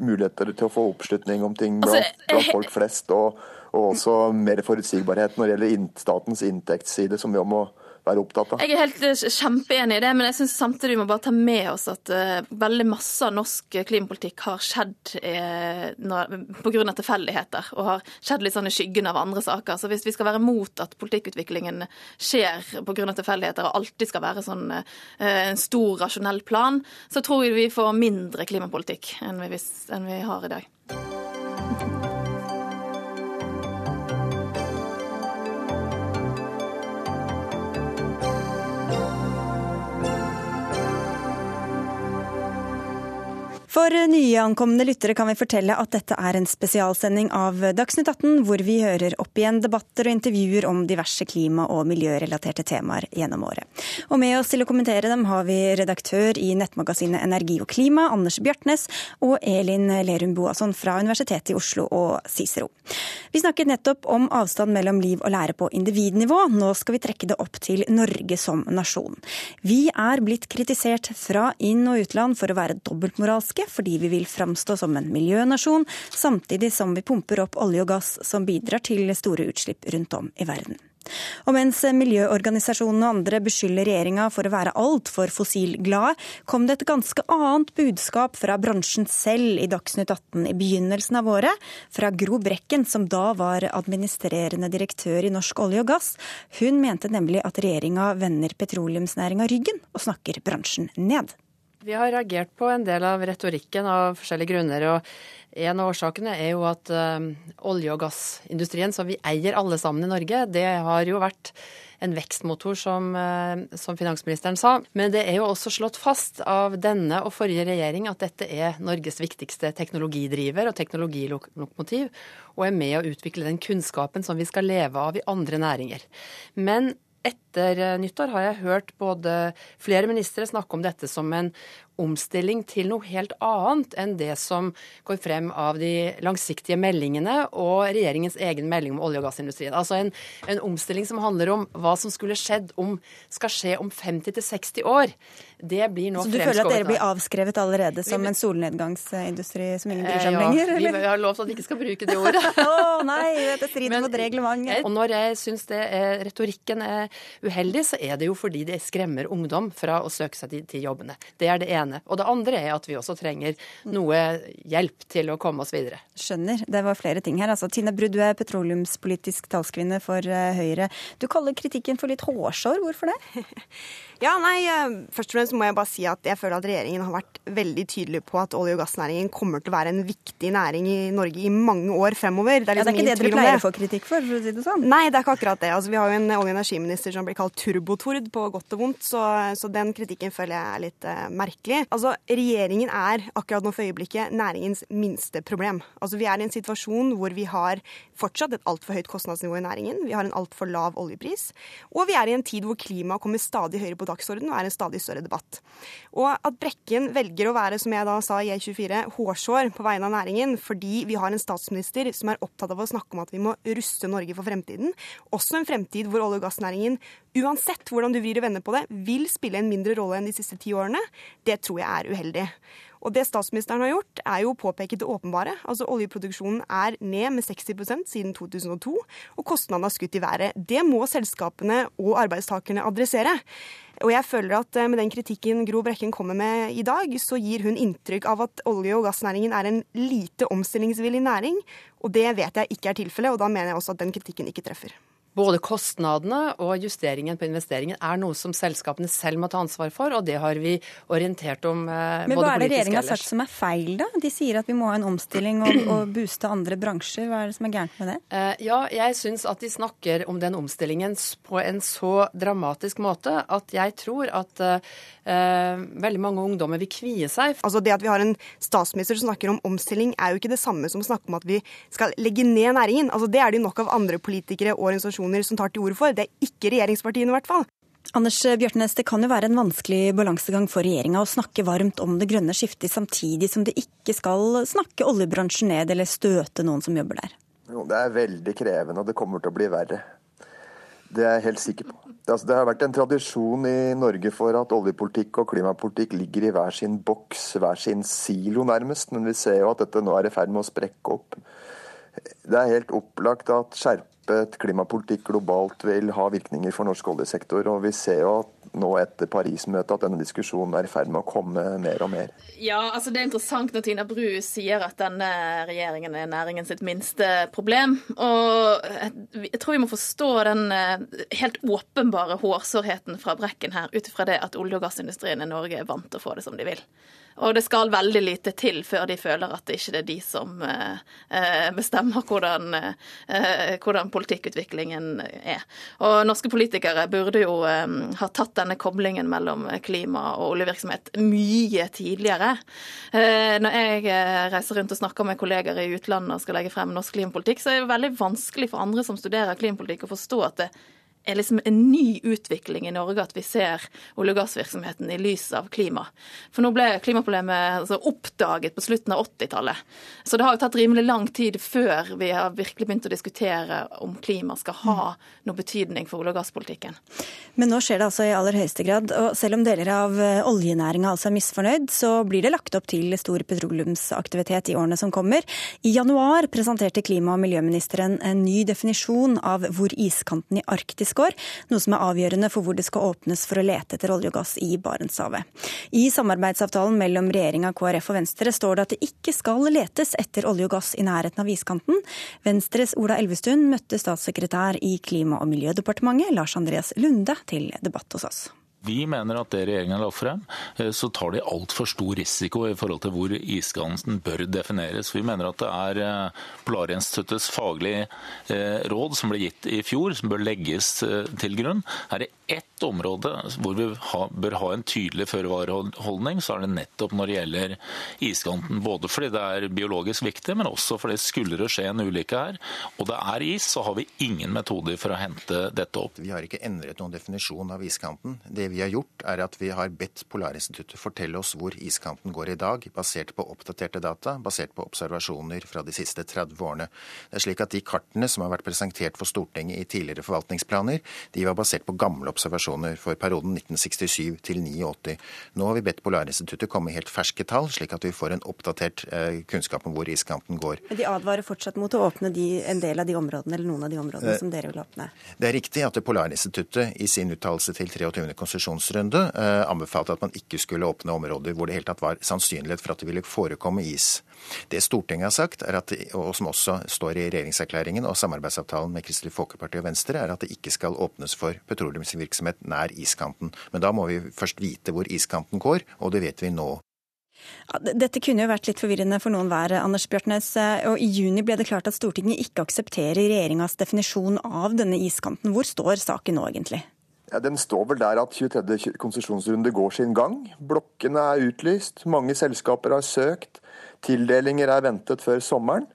muligheter til å få oppslutning om ting blant, altså, blant folk flest. Og, og, også mer forutsigbarhet når det gjelder statens inntektsside, som vi må være opptatt av. Jeg er helt eh, kjempeenig i det, men jeg syns samtidig vi må bare ta med oss at uh, veldig masse av norsk klimapolitikk har skjedd uh, pga. tilfeldigheter, og har skjedd litt sånn i skyggen av andre saker. Så hvis vi skal være mot at politikkutviklingen skjer pga. tilfeldigheter og alltid skal være sånn uh, en stor, rasjonell plan, så tror jeg vi får mindre klimapolitikk enn vi, enn vi har i dag. For nyankomne lyttere kan vi fortelle at dette er en spesialsending av Dagsnytt 18, hvor vi hører opp igjen debatter og intervjuer om diverse klima- og miljørelaterte temaer gjennom året. Og med oss til å kommentere dem har vi redaktør i nettmagasinet Energi og klima, Anders Bjartnes, og Elin Lerum Boasson fra Universitetet i Oslo og Cicero. Vi snakket nettopp om avstand mellom liv og lære på individnivå. Nå skal vi trekke det opp til Norge som nasjon. Vi er blitt kritisert fra inn- og utland for å være dobbeltmoralske fordi vi vil framstå som en miljønasjon, samtidig som vi pumper opp olje og gass som bidrar til store utslipp rundt om i verden. Og mens miljøorganisasjonene og andre beskylder regjeringa for å være altfor fossilglade, kom det et ganske annet budskap fra bransjen selv i Dagsnytt 18 i begynnelsen av året, fra Gro Brekken, som da var administrerende direktør i Norsk olje og gass. Hun mente nemlig at regjeringa vender petroleumsnæringa ryggen og snakker bransjen ned. Vi har reagert på en del av retorikken av forskjellige grunner. og En av årsakene er jo at um, olje- og gassindustrien, som vi eier alle sammen i Norge, det har jo vært en vekstmotor, som, uh, som, finansministeren sa. Men det er jo også slått fast av denne og forrige regjering at dette er Norges viktigste teknologidriver og teknologilokomotiv, og er med å utvikle den kunnskapen som vi skal leve av i andre næringer. Men etter eh, nyttår har jeg hørt både flere ministre snakke om dette som en omstilling til noe helt annet enn det som går frem av de langsiktige meldingene og regjeringens egen melding om olje- og gassindustrien. Altså en, en omstilling som handler om hva som skulle skjedd om, skal skje om 50-60 år. Det blir nå Så du føler at dere blir avskrevet allerede som en solnedgangsindustri som ingen bryr seg om ja, lenger? Eller? Vi har lovt at vi ikke skal bruke det ordet. Å oh, nei, dette strider mot reglementet. Og når jeg syns retorikken er uheldig, så er det jo fordi det skremmer ungdom fra å søke seg til, til jobbene. Det er det ene ene. Og det andre er at vi også trenger noe hjelp til å komme oss videre. Skjønner. Det var flere ting her. Altså, Tine Brudd, du er petroleumspolitisk talskvinne for uh, Høyre. Du kaller kritikken for litt hårsår. Hvorfor det? Ja, nei, eh, Først og fremst må jeg bare si at jeg føler at regjeringen har vært veldig tydelig på at olje- og gassnæringen kommer til å være en viktig næring i Norge i mange år fremover. Det er, liksom ja, det er ikke det dere pleier å få kritikk for, for å si det sånn? Nei, det er ikke akkurat det. Altså, vi har jo en olje- og energiminister som blir kalt turbotord på godt og vondt, så, så den kritikken føler jeg er litt uh, merkelig. Altså, Regjeringen er akkurat nå for øyeblikket næringens minste problem. Altså, Vi er i en situasjon hvor vi har fortsatt et altfor høyt kostnadsnivå i næringen. Vi har en altfor lav oljepris. Og vi er i en tid hvor klimaet kommer stadig høyere på dagsordenen og er en stadig større debatt. Og at Brekken velger å være, som jeg da sa i E24, hårsår på vegne av næringen fordi vi har en statsminister som er opptatt av å snakke om at vi må ruste Norge for fremtiden, også en fremtid hvor olje- og gassnæringen, uansett hvordan du vrir og vender på det, vil spille en mindre rolle enn de siste ti årene, det tror jeg er uheldig. Og det statsministeren har gjort, er jo å påpeke det åpenbare. Altså Oljeproduksjonen er ned med 60% siden 2002, og kostnadene har skutt i været. Det må selskapene og arbeidstakerne adressere. Og jeg føler at eh, med den kritikken Gro Brekken kommer med i dag, så gir hun inntrykk av at olje- og gassnæringen er en lite omstillingsvillig næring. Og det vet jeg ikke er tilfellet, og da mener jeg også at den kritikken ikke treffer. Både kostnadene og justeringen på investeringen er noe som selskapene selv må ta ansvar for, og det har vi orientert om eh, Men både hva er det regjeringa har sagt som er feil, da? De sier at vi må ha en omstilling og, og booste andre bransjer. Hva er det som er gærent med det? Eh, Ja, jeg syns at de snakker om den omstillingen på en så dramatisk måte at jeg tror at eh, veldig mange ungdommer vil kvie seg. Altså Det at vi har en statsminister som snakker om omstilling, er jo ikke det samme som å snakke om at vi skal legge ned næringen. Altså Det er det jo nok av andre politikere og organisasjoner som tar til orde for. Det er ikke regjeringspartiene, i hvert fall. Anders Bjørtnes, det kan jo være en vanskelig balansegang for regjeringa å snakke varmt om det grønne skiftet, samtidig som det ikke skal snakke oljebransjen ned eller støte noen som jobber der. Jo, det er veldig krevende, og det kommer til å bli verre. Det er jeg helt sikker på. Det, altså, det har vært en tradisjon i Norge for at oljepolitikk og klimapolitikk ligger i hver sin boks, hver sin silo nærmest. Men vi ser jo at dette nå er i ferd med å sprekke opp. Det er helt opplagt at skjerpet klimapolitikk globalt vil ha virkninger for norsk oljesektor. Og vi ser jo at nå etter Paris-møtet at denne diskusjonen er i ferd med å komme mer og mer. Ja, altså Det er interessant når Tina Bru sier at denne regjeringen er næringen sitt minste problem. Og jeg tror vi må forstå den eh, helt åpenbare hårsårheten fra Brekken her, ut ifra det at olje- og gassindustrien i Norge er vant til å få det som de vil. Og det skal veldig lite til før de føler at det ikke er de som eh, eh, bestemmer hvordan, eh, hvordan politikkutviklingen er. Og norske politikere burde jo ha tatt denne koblingen mellom klima og oljevirksomhet mye tidligere. Når jeg reiser rundt og snakker med kolleger i utlandet og skal legge frem norsk klimapolitikk, så er det veldig vanskelig for andre som studerer klimapolitikk å forstå at det er liksom en ny utvikling i Norge at vi ser olje- og gassvirksomheten i lys av klima. For nå ble klimaproblemet altså, oppdaget på slutten av 80-tallet. Så det har jo tatt rimelig lang tid før vi har virkelig begynt å diskutere om klima skal ha noe betydning for olje- og gasspolitikken. Men nå skjer det altså i aller høyeste grad. Og selv om deler av oljenæringa altså er misfornøyd, så blir det lagt opp til stor petroleumsaktivitet i årene som kommer. I januar presenterte klima- og miljøministeren en ny definisjon av hvor iskanten i Arktis går, noe som er avgjørende for hvor det skal åpnes for å lete etter olje og gass i Barentshavet. I samarbeidsavtalen mellom regjeringa, KrF og Venstre står det at det ikke skal letes etter olje og gass i nærheten av iskanten. Venstres Ola Elvestuen møtte statssekretær i Klima- og miljødepartementet, Lars Andreas Lunde, til debatt hos oss. Vi mener at det regjeringen la frem, eh, så tar de altfor stor risiko i forhold til hvor iskanten bør defineres. Vi mener at det er eh, Polarinstituttets faglige eh, råd som ble gitt i fjor, som bør legges til grunn. Er det ett område hvor vi bør ha en tydelig føre-var-holdning, så er det nettopp når det gjelder iskanten. Både fordi det er biologisk viktig, men også fordi skulle det skje en ulykke her, og det er is, så har vi ingen metoder for å hente dette opp. Vi har ikke endret noen definisjon av iskanten. Det vi har gjort, er at vi har bedt Polarinstituttet fortelle oss hvor iskanten går i dag, basert på oppdaterte data, basert på observasjoner fra de siste 30 årene. Det er slik at De kartene som har vært presentert for Stortinget i tidligere forvaltningsplaner, de var basert på gamle observasjoner for perioden 1967 til 89. Nå har vi bedt Polarinstituttet komme med helt ferske tall, slik at vi får en oppdatert eh, kunnskap om hvor iskanten går. Men de advarer fortsatt mot å åpne de, en del av de områdene, eller noen av de områdene Eh, som dere vil åpne. Det er riktig at Polarinstituttet i sin uttalelse til 23. konsesjonsrunde eh, anbefalte at man ikke skulle åpne områder hvor det helt tatt var sannsynlighet for at det ville forekomme is. Det Stortinget har sagt, at, og som også står i regjeringserklæringen og samarbeidsavtalen med Kristelig Folkeparti og Venstre, er at det ikke skal åpnes for petroleumsvirksomhet nær iskanten. Men da må vi først vite hvor iskanten går, og det vet vi nå. Dette kunne jo vært litt forvirrende for noen hver, Anders Bjørtnes. Eh, Og I juni ble det klart at Stortinget ikke aksepterer regjeringas definisjon av denne iskanten. Hvor står saken nå, egentlig? Ja, Den står vel der at 23. konsesjonsrunde går sin gang. Blokkene er utlyst, mange selskaper har søkt. Tildelinger er ventet før sommeren.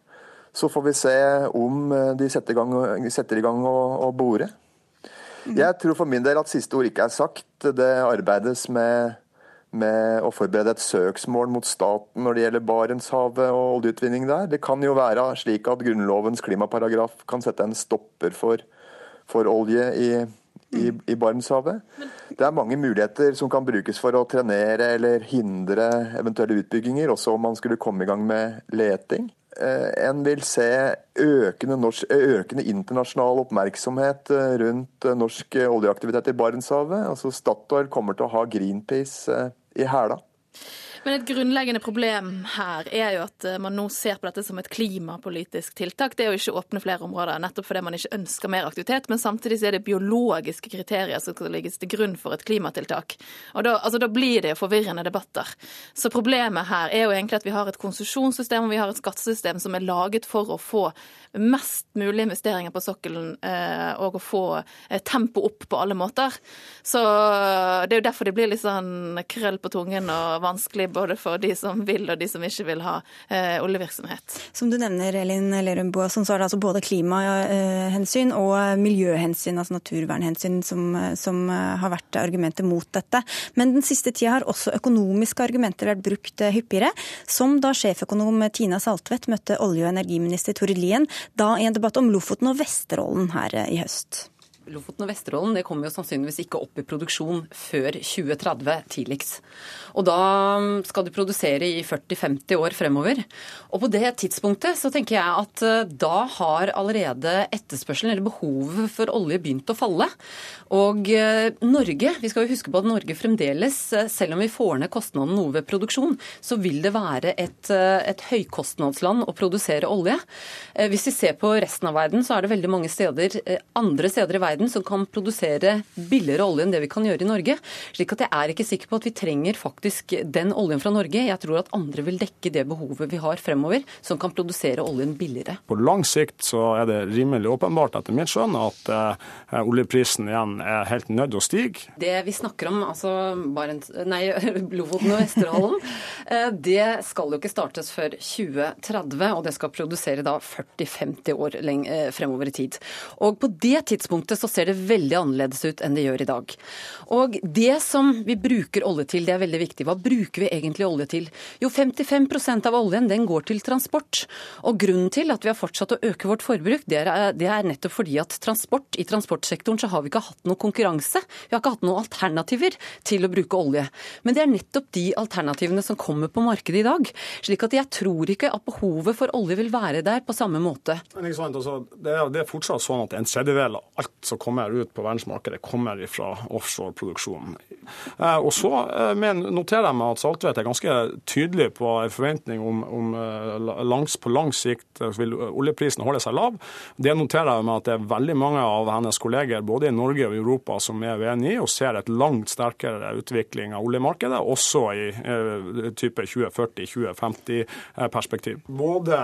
Så får vi se om eh, de setter i gang, setter i gang å, å bore. Jeg tror for min del at siste ord ikke er sagt. Det arbeides med, med å forberede et søksmål mot staten når det gjelder Barentshavet og oljeutvinning der. Det kan jo være slik at Grunnlovens klimaparagraf kan sette en stopper for, for olje i, i, i Barentshavet. Det er mange muligheter som kan brukes for å trenere eller hindre eventuelle utbygginger, også om man skulle komme i gang med leting. Eh, en vil se økende, norsk, økende, internasjonal oppmerksomhet eh, rundt eh, norsk oljeaktivitet i Barentshavet. Altså Statoil kommer til å ha Greenpeace i hæla. Men et grunnleggende problem her er jo at eh, man nå ser på dette som et klimapolitisk tiltak. Det er jo ikke å åpne flere områder, nettopp fordi man ikke ønsker mer aktivitet. Men samtidig så er det biologiske kriterier som skal legges til grunn for et klimatiltak. Og da, altså, da blir det jo forvirrende debatter. Så problemet her er jo egentlig at vi har et konsesjonssystem og vi har et skattesystem som er laget for å få mest mulig investeringer på sokkelen eh, og å få eh, tempo opp på alle måter. Så det er jo derfor det blir litt sånn krøll på tungen og vanskelig både for de som vil og de som ikke vil ha eh, oljevirksomhet. Som du nevner, Elin Lerum Boasson, så er det altså både klimahensyn og miljøhensyn, altså naturvernhensyn, som, som har vært argumentet mot dette. Men den siste tida har også økonomiske argumenter vært brukt hyppigere, som da sjeføkonom Tina Saltvedt møtte olje- og energiminister Tord Lien da i en debatt om Lofoten og Vesterålen her i høst. Lofoten og Vesterålen det kommer jo sannsynligvis ikke opp i produksjon før 2030 tidligst. Og da skal du produsere i 40-50 år fremover. Og på det tidspunktet så tenker jeg at eh, da har allerede etterspørselen, eller behovet for olje, begynt å falle. Og eh, Norge, vi skal jo huske på at Norge fremdeles, eh, selv om vi får ned kostnaden noe ved produksjon, så vil det være et, et høykostnadsland å produsere olje. Hvis vi ser på resten av verden, så er det veldig mange steder, andre steder i verden verden som kan produsere billigere olje enn det vi kan gjøre i Norge. slik at jeg er ikke sikker på at vi trenger faktisk den oljen fra Norge. Jeg tror at andre vil dekke det behovet vi har fremover, som kan produsere oljen billigere. På lang sikt så er det rimelig åpenbart etter mitt skjønn at uh, oljeprisen igjen er helt nødt å stige. Det vi snakker om, altså Barents, nei, Lofoten og Vesterålen, uh, det skal jo ikke startes før 2030, og det skal produsere da 40-50 år uh, fremover i tid. Og på det tidspunktet så ser det veldig annerledes ut enn det gjør i dag. Og det som vi bruker olje til, det er veldig viktig. Hva bruker vi egentlig olje til? Jo, 55% av oljen den går til transport. Og grunnen til at vi har fortsatt å øke vårt forbruk, det er, det er nettopp fordi at transport, i transportsektoren så har vi ikke hatt noe konkurranse. Vi har ikke hatt noen alternativer til å bruke olje. Men det er nettopp de alternativene som kommer på markedet i dag. Slik at jeg tror ikke at behovet for olje vil være der på samme måte. Men ikke sant, altså, det, er, det er fortsatt sånn at en tredjedel av alt som kommer ut på verdensmarkedet, kommer fra offshoreproduksjonen. Eh, og så eh, noterer jeg meg at Saltvedt er ganske tydelig på en forventning om, om eh, langs, på lang sikt vil oljeprisen holde seg lav. Det noterer jeg meg at det er veldig mange av hennes kolleger både i Norge og Europa som er uenig i, og ser et langt sterkere utvikling av oljemarkedet, også i type 2040-2050-perspektiv. Både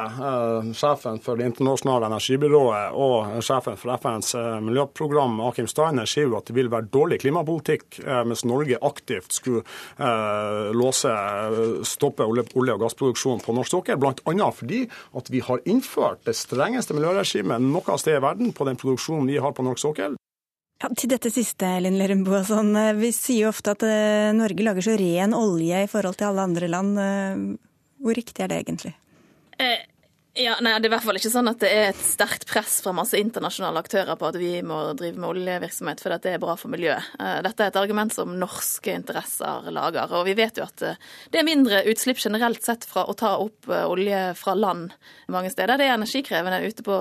sjefen for Det internasjonale energibyrået og sjefen for FNs miljøprogram program Akim Steiner sier jo at det vil være dårlig klimapolitikk eh, mens Norge aktivt skulle eh, låse, stoppe olje, olje- og gassproduksjon på norsk sokkel, bl.a. fordi at vi har innført det strengeste miljøregimet noe sted i verden på den produksjonen vi har på norsk sokkel. Ja, til dette siste, Linn Lerumbo. Sånn, eh, vi sier jo ofte at Norge lager så ren olje i forhold til alle andre land. Hvor riktig er det egentlig? Eh ja, nei, Det er i hvert fall ikke sånn at det er et sterkt press fra masse internasjonale aktører på at vi må drive med oljevirksomhet fordi det er bra for miljøet. Eh, dette er et argument som norske interesser lager. Og vi vet jo at eh, det er mindre utslipp generelt sett fra å ta opp eh, olje fra land mange steder. Det er energikrevende ute, på,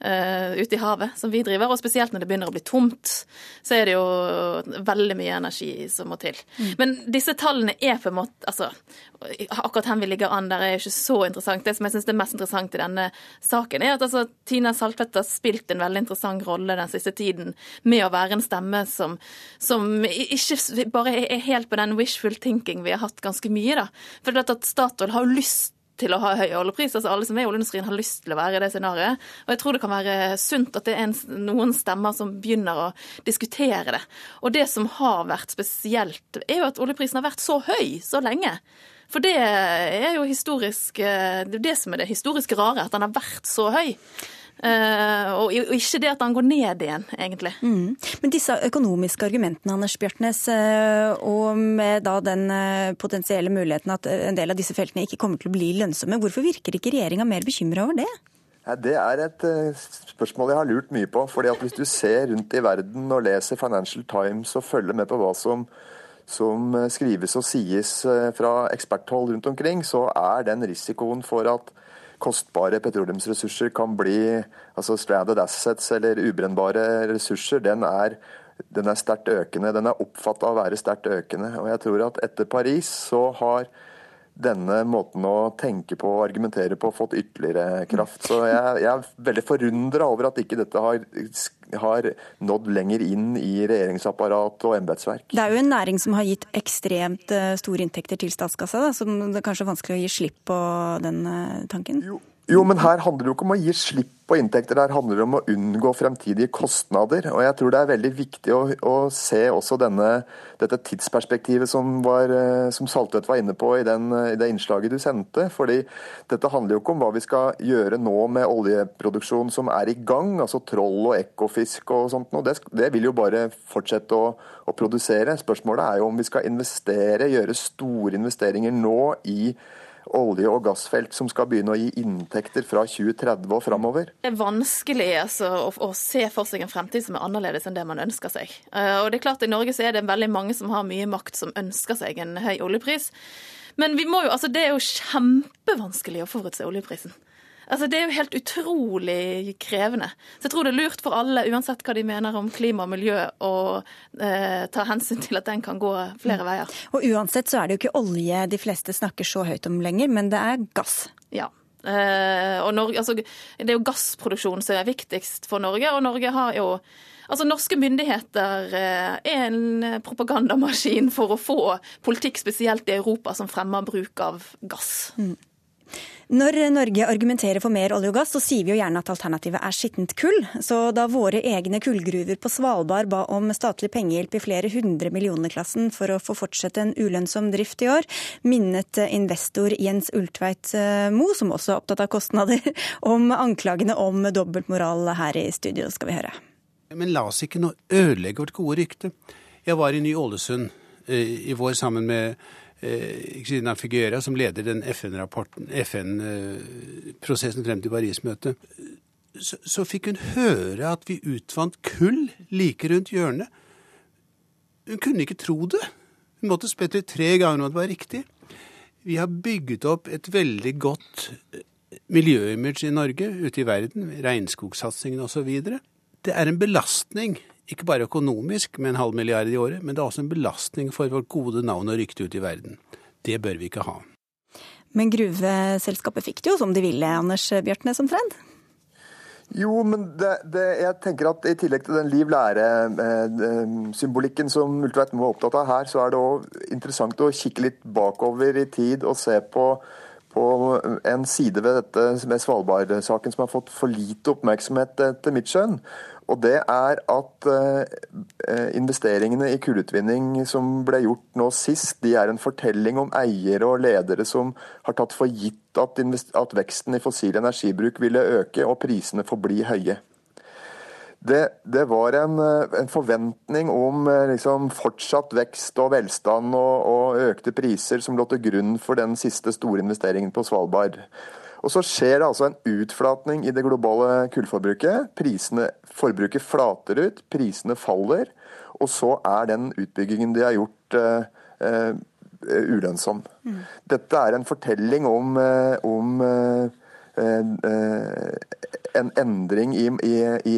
ute i havet som vi driver, og spesielt når det begynner å bli tomt, så er det jo veldig mye energi som må til. Mm. Men disse tallene er på en måte altså, Akkurat hvor vi ligger an der er ikke så interessant. Det som jeg syns er mest interessant i denne saken, er at altså, Tina Saltvedt har spilt en veldig interessant rolle den siste tiden med å være en stemme som, som ikke bare er helt på den wishful thinking vi har hatt ganske mye. da. For det at Statoil har jo lyst til å ha høy oljepris. Altså Alle som er i oljeindustrien har lyst til å være i det scenarioet. Og jeg tror det kan være sunt at det er en, noen stemmer som begynner å diskutere det. Og det som har vært spesielt, er jo at oljeprisen har vært så høy så lenge. For det er jo historisk eh, Det er det som er det historiske rare, at den har vært så høy. Uh, og ikke det at han går ned igjen, egentlig. Mm. Men disse økonomiske argumentene, Anders Bjartnes, uh, og med da den uh, potensielle muligheten at en del av disse feltene ikke kommer til å bli lønnsomme, hvorfor virker ikke regjeringa mer bekymra over det? Ja, det er et spørsmål jeg har lurt mye på. fordi at Hvis du ser rundt i verden og leser Financial Times og følger med på hva som som skrives og sies fra eksperthold rundt omkring, så er den risikoen for at kostbare petroleumsressurser kan bli altså stranded assets eller ubrennbare ressurser, den er, den er sterkt økende. Den er oppfatta å være sterkt økende. Og jeg tror at etter Paris så har denne måten å tenke på og argumentere på fått ytterligere kraft. Så jeg, jeg er veldig forundra over at ikke dette har, har, nådd lenger inn i regjeringsapparat og embetsverk. Det er jo en næring som har gitt ekstremt eh, store inntekter til statskassa, da, som det er kanskje vanskelig å gi slipp på den eh, tanken? Jo. Jo, men her handler det jo ikke om å gi slipp på inntekter, her handler om å unngå fremtidige kostnader. Og jeg tror det er veldig viktig å, å se også denne, dette tidsperspektivet som, var, eh, som Saltvedt var inne på i, den, i, det innslaget du sendte. fordi dette handler jo ikke om hva vi skal gjøre nå med oljeproduksjon som er i gang, altså troll og ekofisk og sånt noe. Det, det vil jo bare fortsette å, å produsere. Spørsmålet er jo om vi skal investere, gjøre store investeringer nå i olje- og gassfelt som skal begynne å gi inntekter fra 2030 og framover? Det er vanskelig altså, å, å, se for seg en fremtid som er annerledes enn det man ønsker seg. Uh, og det er klart I Norge så er det veldig mange som har mye makt, som ønsker seg en høy oljepris. Men vi må jo, altså, det er jo kjempevanskelig å forutse oljeprisen. Altså, Det er jo helt utrolig krevende. Så jeg tror det er lurt for alle, uansett hva de mener om klima og miljø, å eh, ta hensyn til at den kan gå flere mm. veier. Og uansett så er det jo ikke olje de fleste snakker så høyt om lenger, men det er gass. Ja. Eh, og Norge, altså, det er jo gassproduksjon som er viktigst for Norge, og Norge har jo Altså, Norske myndigheter eh, er en propagandamaskin for å få politikk, spesielt i Europa, som fremmer bruk av gass. Mm. Når Norge argumenterer for mer olje og gass, så sier vi jo gjerne at alternativet er skittent kull. Så da våre egne kullgruver på Svalbard ba om statlig pengehjelp i flere hundre millioner-klassen for å få fortsette en ulønnsom drift i år, minnet investor Jens Ultveit Moe, Mo, som også er opptatt av kostnader, om anklagene om dobbeltmoral her i studio, skal vi høre. Men la oss ikke nå ødelegge vårt gode rykte. Jeg var i Ny-Ålesund eh, i vår sammen med Kristina eh, Figuera, som leder den FN-prosessen FN frem til Paris-møtet, så, så, fikk hun høre at vi utvant kull like rundt hjørnet. Hun kunne ikke tro det. Hun måtte spette tre ganger om det var riktig. Vi har bygget opp et veldig godt eh, miljøimage i Norge, ute i verden, regnskogsatsingen osv. Det er en belastning ikke bare økonomisk med en halv milliard i året, men det er også en belastning for vårt gode navn og rykte ute i verden. Det bør vi ikke ha. Men gruveselskapet fikk det jo som de ville, Anders Bjørtnes omtrent? Jo, men det, det, jeg tenker at i tillegg til den liv lære-symbolikken som Ultveit Moe er opptatt av her, så er det òg interessant å kikke litt bakover i tid og se på, på en side ved dette med Svalbard-saken som har fått for lite oppmerksomhet etter mitt skjønn. Og det er at eh, investeringene i kullutvinning som ble gjort nå sist, de er en fortelling om eiere og ledere som har tatt for gitt at, at veksten i fossil energibruk ville øke og prisene forbli høye. Det, det var en, eh, en, forventning om eh, liksom, fortsatt vekst og velstand og, og økte priser som lå til grunn for den siste store investeringen på Svalbard. Og så skjer det altså en utflatning i det globale kullforbruket. Prisene, Forbruket flater ut, prisene faller. Og så er den utbyggingen de har gjort, uh, uh, ulønnsom. Mm. Dette er en fortelling om, uh, om en endring i, i, i,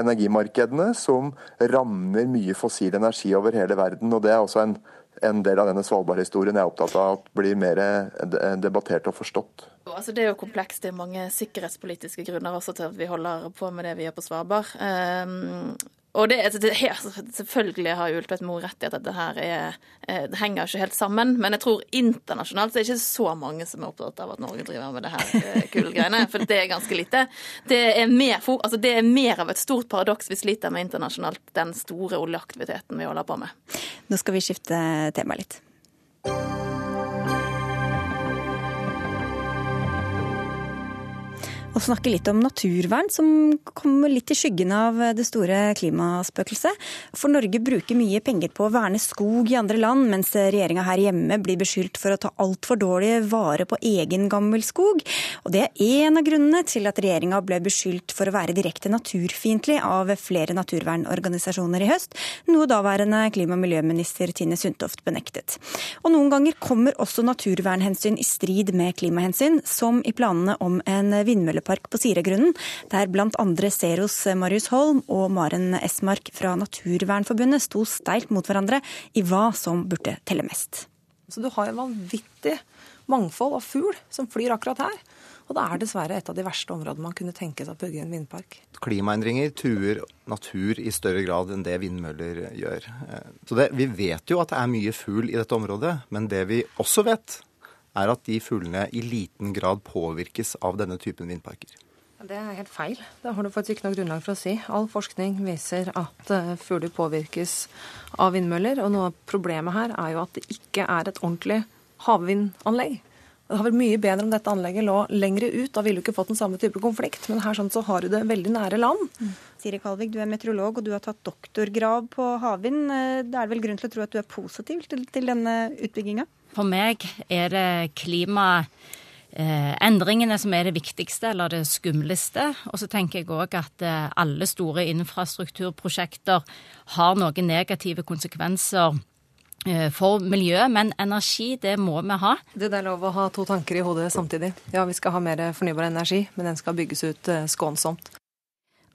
energimarkedene som rammer mye fossil energi over hele verden. og Det er også en en del av denne Svalbard-historien jeg er opptatt av at blir mer eh, debattert og forstått. Altså, det er jo komplekst. Det er mange sikkerhetspolitiske grunner også til at vi holder på med det vi gjør på Svalbard. Um, og det, det, altså, Selvfølgelig har Ultvedt Moe rett i at dette her er, eh, det henger ikke helt sammen. Men jeg tror internasjonalt så er det ikke så mange som er opptatt av at Norge driver med det her eh, kule greiene. For det er ganske lite. Det er, mer, altså, det er mer av et stort paradoks vi sliter med internasjonalt, den store oljeaktiviteten vi holder på med. Nå skal vi skifte tema litt. Og snakke litt om naturvern, som kommer litt i skyggen av det store klimaspøkelset. For Norge bruker mye penger på å verne skog i andre land, mens regjeringa her hjemme blir beskyldt for å ta altfor dårlig vare på egen gammel skog. Og det er en av grunnene til at regjeringa ble beskyldt for å være direkte naturfiendtlig av flere naturvernorganisasjoner i høst, noe daværende klima- og miljøminister Tine Sundtoft benektet. Og noen ganger kommer også naturvernhensyn i strid med klimahensyn, som i planene om en vindmølle vindmøllepark på Siregrunnen, der bl.a. Zeros Marius Holm og Maren Esmark fra Naturvernforbundet sto steilt mot hverandre i hva som burde telle mest. Så du har en vanvittig mangfold av fugl som flyr akkurat her. Og det er dessverre et av de verste områdene man kunne tenke seg å bygge en vindpark. Klimaendringer truer natur i større grad enn det vindmøller gjør. Så det, Vi vet jo at det er mye fugl i dette området, men det vi også vet, er at de fuglene i liten grad påvirkes av denne typen vindparker. Det er helt feil. Det har du faktisk ikke noe grunnlag for å si. All forskning viser at eh, fugler påvirkes av vindmøller. Og noe av problemet her er jo at det ikke er et ordentlig havvindanlegg. Det hadde vært mye bedre om dette anlegget lå lengre ut. Da ville du ikke fått den samme type konflikt. Men her sånn så har du det veldig nære land. Mm. Siri Kalvik, du er meteorolog og du har tatt doktorgrad på havvind. Eh, det er vel grunn til å tro at du er positiv til, til denne utbygginga? For meg er det klimaendringene som er det viktigste, eller det skumleste. Og så tenker jeg òg at eh, alle store infrastrukturprosjekter har noen negative konsekvenser eh, for miljøet, men energi, det må vi ha. Det er lov å ha to tanker i hodet samtidig. Ja, vi skal ha mer fornybar energi, men den skal bygges ut eh, skånsomt.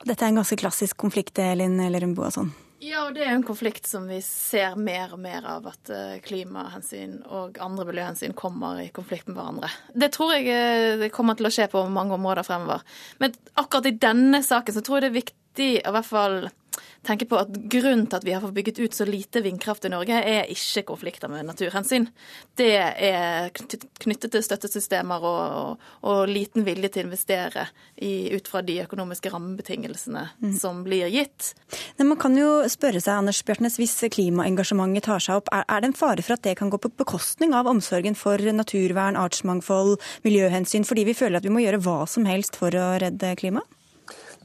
Dette er en ganske klassisk konflikt, Elin Lerumbo og sånn. Ja, og det er en konflikt som vi ser mer og mer av, at eh, klimahensyn og andre miljøhensyn kommer i konflikt med hverandre. Det tror jeg eh, kommer til å skje på mange områder fremover. Men akkurat i denne saken så tror jeg det er viktig å i hvert fall tenke på at grunnen til at vi har fått bygget ut så lite vindkraft i Norge, er ikke konflikter med naturhensyn. Det er knyttet til støttesystemer og, og, og liten vilje til å investere i, ut fra de økonomiske rammebetingelsene mm. som blir gitt. Men man kan jo spørre seg, Anders Bjørtnes, hvis klimaengasjementet tar seg opp, er, er det en fare for at det kan gå på bekostning av omsorgen for naturvern, artsmangfold, miljøhensyn, fordi vi føler at vi må gjøre hva som helst for å redde klimaet?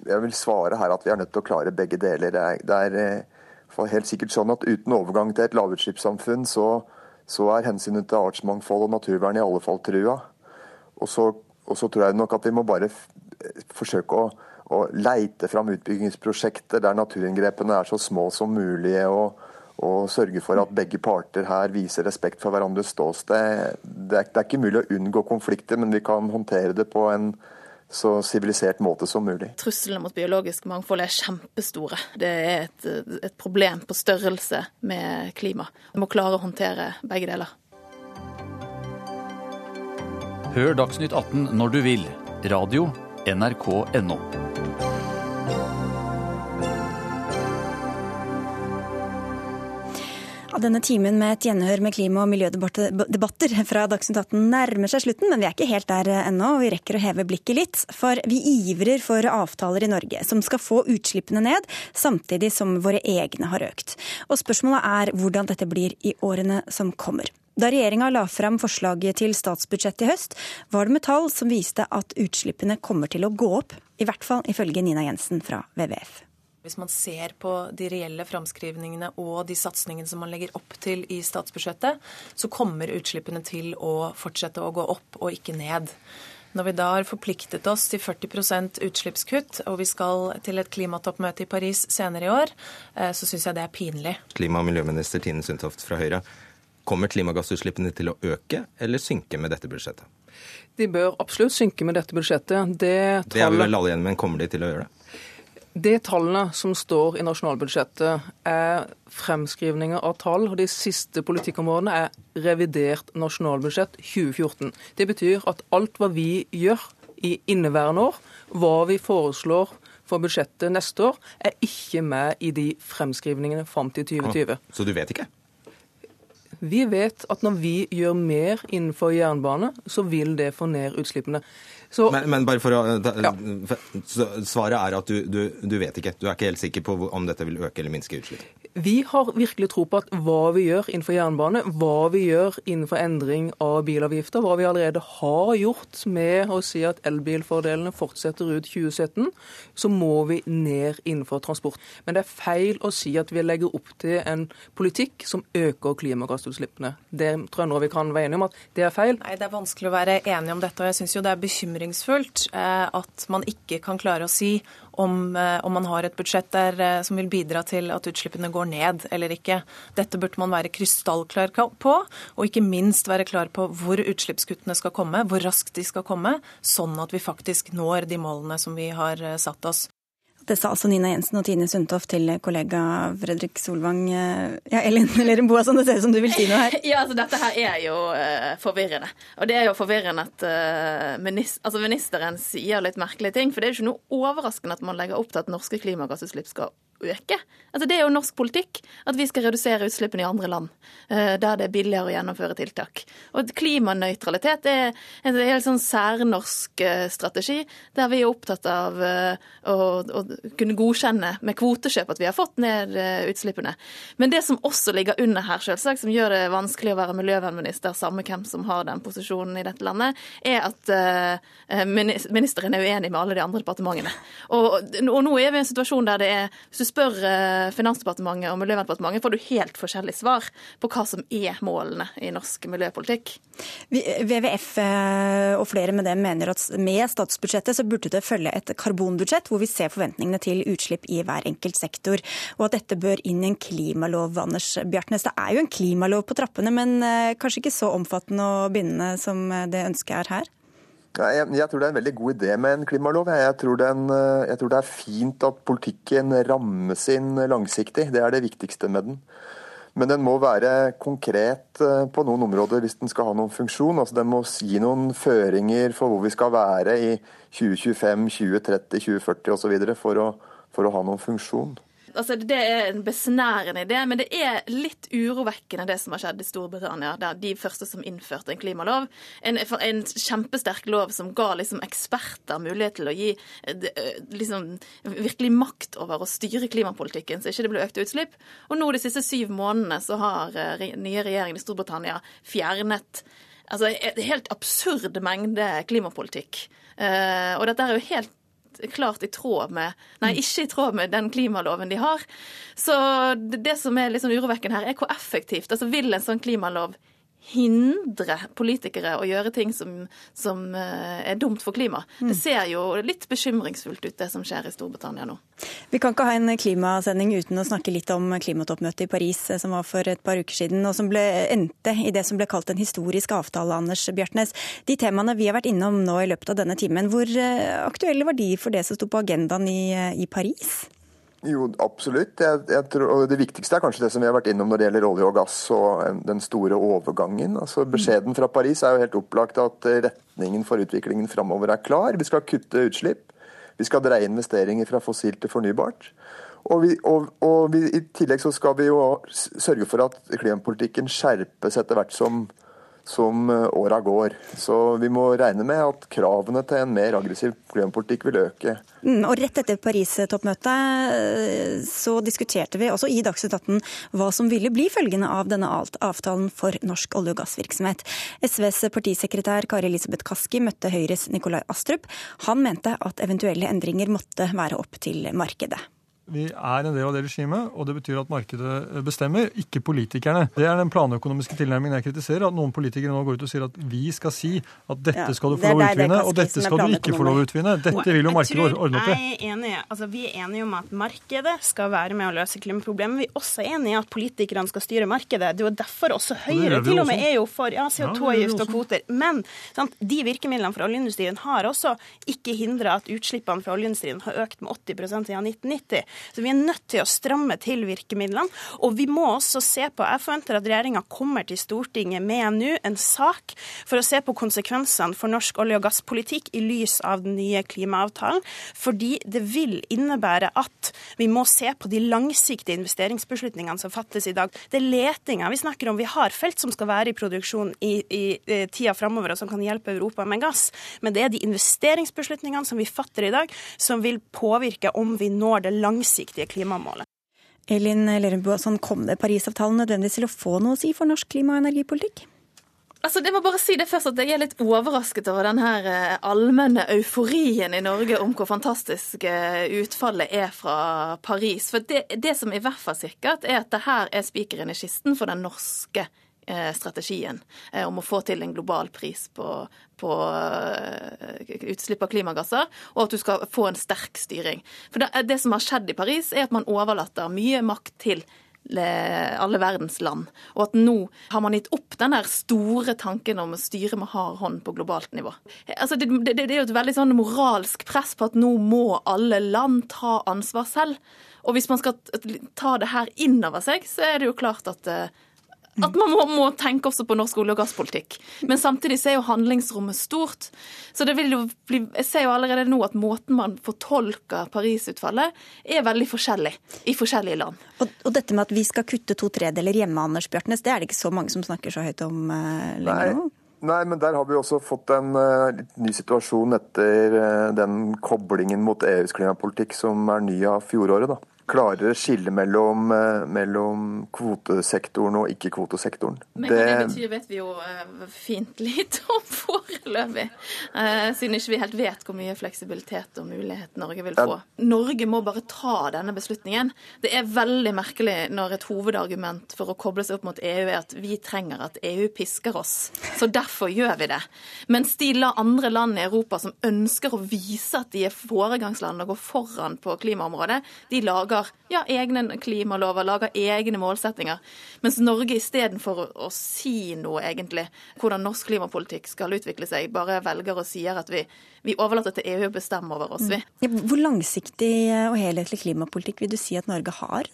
Jeg vil svare her at vi er nødt til å klare begge deler. Det er, det er eh, helt sikkert sånn at uten overgang til et lavutslippssamfunn, så, så, er hensynet til artsmangfold og naturvern i alle fall trua. Og så, og så tror jeg nok at vi må bare forsøke å, å leite fram utbyggingsprosjekter der naturinngrepene er så små som mulig. og og sørge for at begge parter her viser respekt for hverandres ståsted. Det er, det er ikke mulig å unngå konflikter, men vi kan håndtere det på en, så sivilisert måte som mulig. Truslene mot biologisk mangfold er kjempestore. Det er et, et problem på størrelse med klima. Vi må klare å håndtere begge deler. Hør Dagsnytt 18 når du vil. Radio NRK.no. Denne timen med et gjenhør med klima- og miljødebatter fra Dagsnytt 18 nærmer seg slutten, men vi er ikke helt der ennå. og Vi rekker å heve blikket litt. For vi ivrer for avtaler i Norge som skal få utslippene ned, samtidig som våre egne har økt. Og spørsmålet er hvordan dette blir i årene som kommer. Da regjeringa la frem forslaget til statsbudsjett i høst, var det med tall som viste at utslippene kommer til å gå opp. I hvert fall ifølge Nina Jensen fra WWF. Hvis man ser på de reelle framskrivningene og de satsingene som man legger opp til i statsbudsjettet, så kommer utslippene til å fortsette å gå opp og ikke ned. Når vi da har forpliktet oss til 40% utslippskutt, og vi skal til et klimatoppmøte i Paris senere i år, eh, så syns jeg det er pinlig. Klima- og miljøminister Tine Sundtoft fra Høyre. Kommer klimagassutslippene til å øke eller synke med dette budsjettet? De bør absolutt synke med dette budsjettet. Det, tallet... det er vi vel alle enige men kommer de til å gjøre det? De tallene som står i nasjonalbudsjettet, er fremskrivninger av tall. og De siste politikkområdene er revidert nasjonalbudsjett 2014. Det betyr at alt hva vi gjør i inneværende år, hva vi foreslår for budsjettet neste år, er ikke med i de fremskrivningene fram til 2020. Så du vet ikke? Vi vet at når vi gjør mer innenfor jernbane, så vil det få ned utslippene. Så, men, men, bare for å ja. Svaret er at du, du, du, vet ikke. Du er ikke helt sikker på om dette vil øke eller minske utslipp? Vi har virkelig tro på at hva vi gjør innenfor jernbane, hva vi gjør innenfor endring av bilavgifter, hva vi allerede har gjort med å si at elbilfordelene fortsetter ut 2017, så må vi ned innenfor transport. Men det er feil å si at vi legger opp til en politikk som øker klimagassutslippene. Det tror jeg nå vi kan være enige om at det er feil. Nei, Det er vanskelig å være enig om dette. og jeg synes jo det er bekymringsfullt eh, at man ikke kan klare å si om, eh, om man har et budsjett der, eh, som vil bidra til at utslippene går ned eller ikke. Dette burde man være krystallklar på, og ikke minst være klar på hvor utslippskuttene skal komme, hvor raskt de skal komme, sånn at vi faktisk når de målene som vi har eh, satt oss. Det sa altså Nina Jensen og Tine Sundtoft til kollega Fredrik Solvang. Ja, Elin eller Boasson, det ser ut som du vil si noe her? Ja, altså Dette her er jo uh, forvirrende. Og det er jo forvirrende at uh, minister, altså ministeren sier litt merkelige ting. For det er jo ikke noe overraskende at man legger opp til at norske klimagassutslipp skal øke. Altså, det er jo norsk politikk at vi skal redusere utslippene i andre land, eh, der det er billigere å gjennomføre tiltak. Og klimanøytralitet er en helt sånn særnorsk eh, strategi, der vi er opptatt av eh, å, å kunne godkjenne med kvotekjøp at vi har fått ned utslippene. Men det som også ligger under her, selvsagt, som gjør det vanskelig å være miljøvernminister, samme hvem som har den posisjonen i dette landet, er at ministeren er uenig med alle de andre departementene. Og, og nå er vi i en situasjon der det er spør eh, Finansdepartementet og Miljøverndepartementet, får du helt forskjellig svar på hva som er målene i norsk miljøpolitikk. WWF eh, og flere med dem mener at med statsbudsjettet så burde det følge et karbonbudsjett, hvor vi ser forventningene til utslipp i hver enkelt sektor, og at dette bør inn i en klimalov. Anders Bjartnes, det er jo en klimalov på trappene, men eh, kanskje ikke så omfattende og bindende som det ønsket er her? Jeg, jeg, tror det er en veldig god idé med en klimalov. Jeg tror, den, eh, jeg tror, det er fint at politikken rammes inn langsiktig. Det er det viktigste med den. Men den må være konkret eh, på noen områder hvis den skal ha noen funksjon. Altså Den må gi noen føringer for hvor vi skal være i 2025, 2030, 2040 osv. For, for å ha noen funksjon. Altså, det er en besnærende idé, men det er litt urovekkende det som har skjedd i Storbritannia. Der de første som innførte en klimalov. En, en kjempesterk lov som ga liksom eksperter mulighet til å gi eh, liksom, virkelig makt over å styre klimapolitikken, så ikke det ble økte utslipp. Og nå de siste syv månedene så har uh, nye regjeringen i Storbritannia fjernet altså, en helt absurd mengde klimapolitikk. Og dette er jo helt klart i tråd med Nei, ikke i tråd med den klimaloven de har. Så det som er litt sånn urovekkende her, er hvor effektivt. Altså Vil en sånn klimalov hindre politikere å gjøre ting som, som eh, er dumt for klimaet. Mm. Det ser jo litt bekymringsfullt ut, det som skjer i Storbritannia nå. Vi kan ikke ha en klimasending uten å snakke litt om klimatoppmøtet i Paris eh, som var for et par uker siden, og som ble, endte i det som ble kalt en historisk avtale, Anders Bjartnes. De temaene vi har vært innom nå i løpet av denne timen, hvor eh, aktuelle var de for det som sto på agendaen i, i Paris? Jo, absolutt. Jeg, jeg tror, og det viktigste er kanskje det som vi har vært innom når det gjelder olje og gass og den store overgangen. Altså Beskjeden fra Paris er jo helt opplagt at retningen for utviklingen framover er klar. Vi skal kutte utslipp. Vi skal dreie investeringer fra fossilt til fornybart. Og, vi, og, og vi, i tillegg så skal vi jo sørge for at klimapolitikken skjerpes etter hvert som som eh, åra går. Så vi må regne med at kravene til en mer aggressiv klimapolitikk vil øke. Mm, og Rett etter Paris-toppmøtet eh, så diskuterte vi også i Dagsnytt 18 hva som ville bli følgende av denne avtalen for norsk olje- og gassvirksomhet. SVs partisekretær Kari Elisabeth Kaski møtte Høyres Nikolai Astrup. Han mente at eventuelle endringer måtte være opp til markedet. Vi er en del av det regimet, og det betyr at markedet bestemmer, ikke politikerne. Det er den planøkonomiske tilnærmingen jeg kritiserer. At noen politikere nå går ut og sier at vi skal si at dette skal du få lov å utvinne, og dette skal du ikke få lov å utvinne. Dette vil jo markedet ordne opp i. Altså Vi er enige om at markedet skal være med å løse klimaproblemet. Vi er også enige i at politikerne skal styre markedet. Det er jo derfor også Høyre og til og med er jo for ja, Ja, det gjør vi CO2-avgift og kvoter. Men sant, de virkemidlene fra oljeindustrien har også ikke hindra at utslippene fra oljeindustrien har økt med 80% siden 1990. Så vi er nødt til å stramme til virkemidlene. Og vi må også se på Jeg forventer at regjeringa kommer til Stortinget med nå en sak for å se på konsekvensene for norsk olje- og gasspolitikk i lys av den nye klimaavtalen. Fordi det vil innebære at vi må se på de langsiktige investeringsbeslutningene som fattes i dag. Det er letinga vi snakker om. Vi har felt som skal være i produksjon i, i, i tida framover, og som kan hjelpe Europa med gass. Men det er de investeringsbeslutningene som vi fatter i dag, som vil påvirke om vi når det langsiktige klimamålet. Elin Lerum Boasson, kom det Parisavtalen nødvendigvis til å få noe å si for norsk klima- og energipolitikk? Altså, jeg må bare si det først at jeg er litt overrasket over den her eh, allmenne euforien i Norge om hvor fantastisk eh, utfallet er fra Paris. For det, det som er i hvert fall sikkert, er at det her er spikeren i kisten for den norske strategien eh, om å få til en global pris på, på eh, utslipp av klimagasser, og at du skal få en sterk styring. For det, det som har skjedd i Paris, er at man overlater mye makt til alle verdens land. Og at nå har man gitt opp den der store tanken om å styre med hard hånd på globalt nivå. Altså det, det, det er jo et veldig sånn moralsk press på at nå må alle land ta ansvar selv. Og hvis man skal ta det her inn over seg, så er det jo klart at eh, at man må, må tenke også på norsk olje- og gasspolitikk. Men samtidig så er jo handlingsrommet stort. Så det vil jo bli, jeg ser jo allerede nå at måten man fortolker Paris-utfallet, er veldig forskjellig i forskjellige land. Og, og dette med at vi skal kutte to tredeler hjemme, Anders Bjartnes, det er det ikke så mange som snakker så høyt om uh, lenger nå? Nei, men der har vi også fått en uh, litt ny situasjon etter uh, den koblingen mot EUs klimapolitikk som er ny av fjoråret. da. Klarere skille mellom, eh, mellom kvotesektoren og ikke-kvotesektoren. Men det, det betyr, vet vi jo eh, fint lite om foreløpig. Eh, Siden ikke vi helt vet hvor mye fleksibilitet og mulighet Norge vil få. Norge må bare ta denne beslutningen. Det er veldig merkelig når et hovedargument for å koble seg opp mot EU er at vi trenger at EU pisker oss. Så derfor gjør vi det. Mens de la- andre land i Europa som ønsker å vise at de er foregangsland og går foran på klimaområdet, de lager ja, egne klimalover, lager egne målsettinger. Mens Norge istedenfor å, si noe, egentlig, hvordan norsk klimapolitikk skal utvikle seg, bare velger og sier at vi, vi overlater til EU å bestemme over oss, vi. Ja, hvor langsiktig og helhetlig klimapolitikk vil du si at Norge har?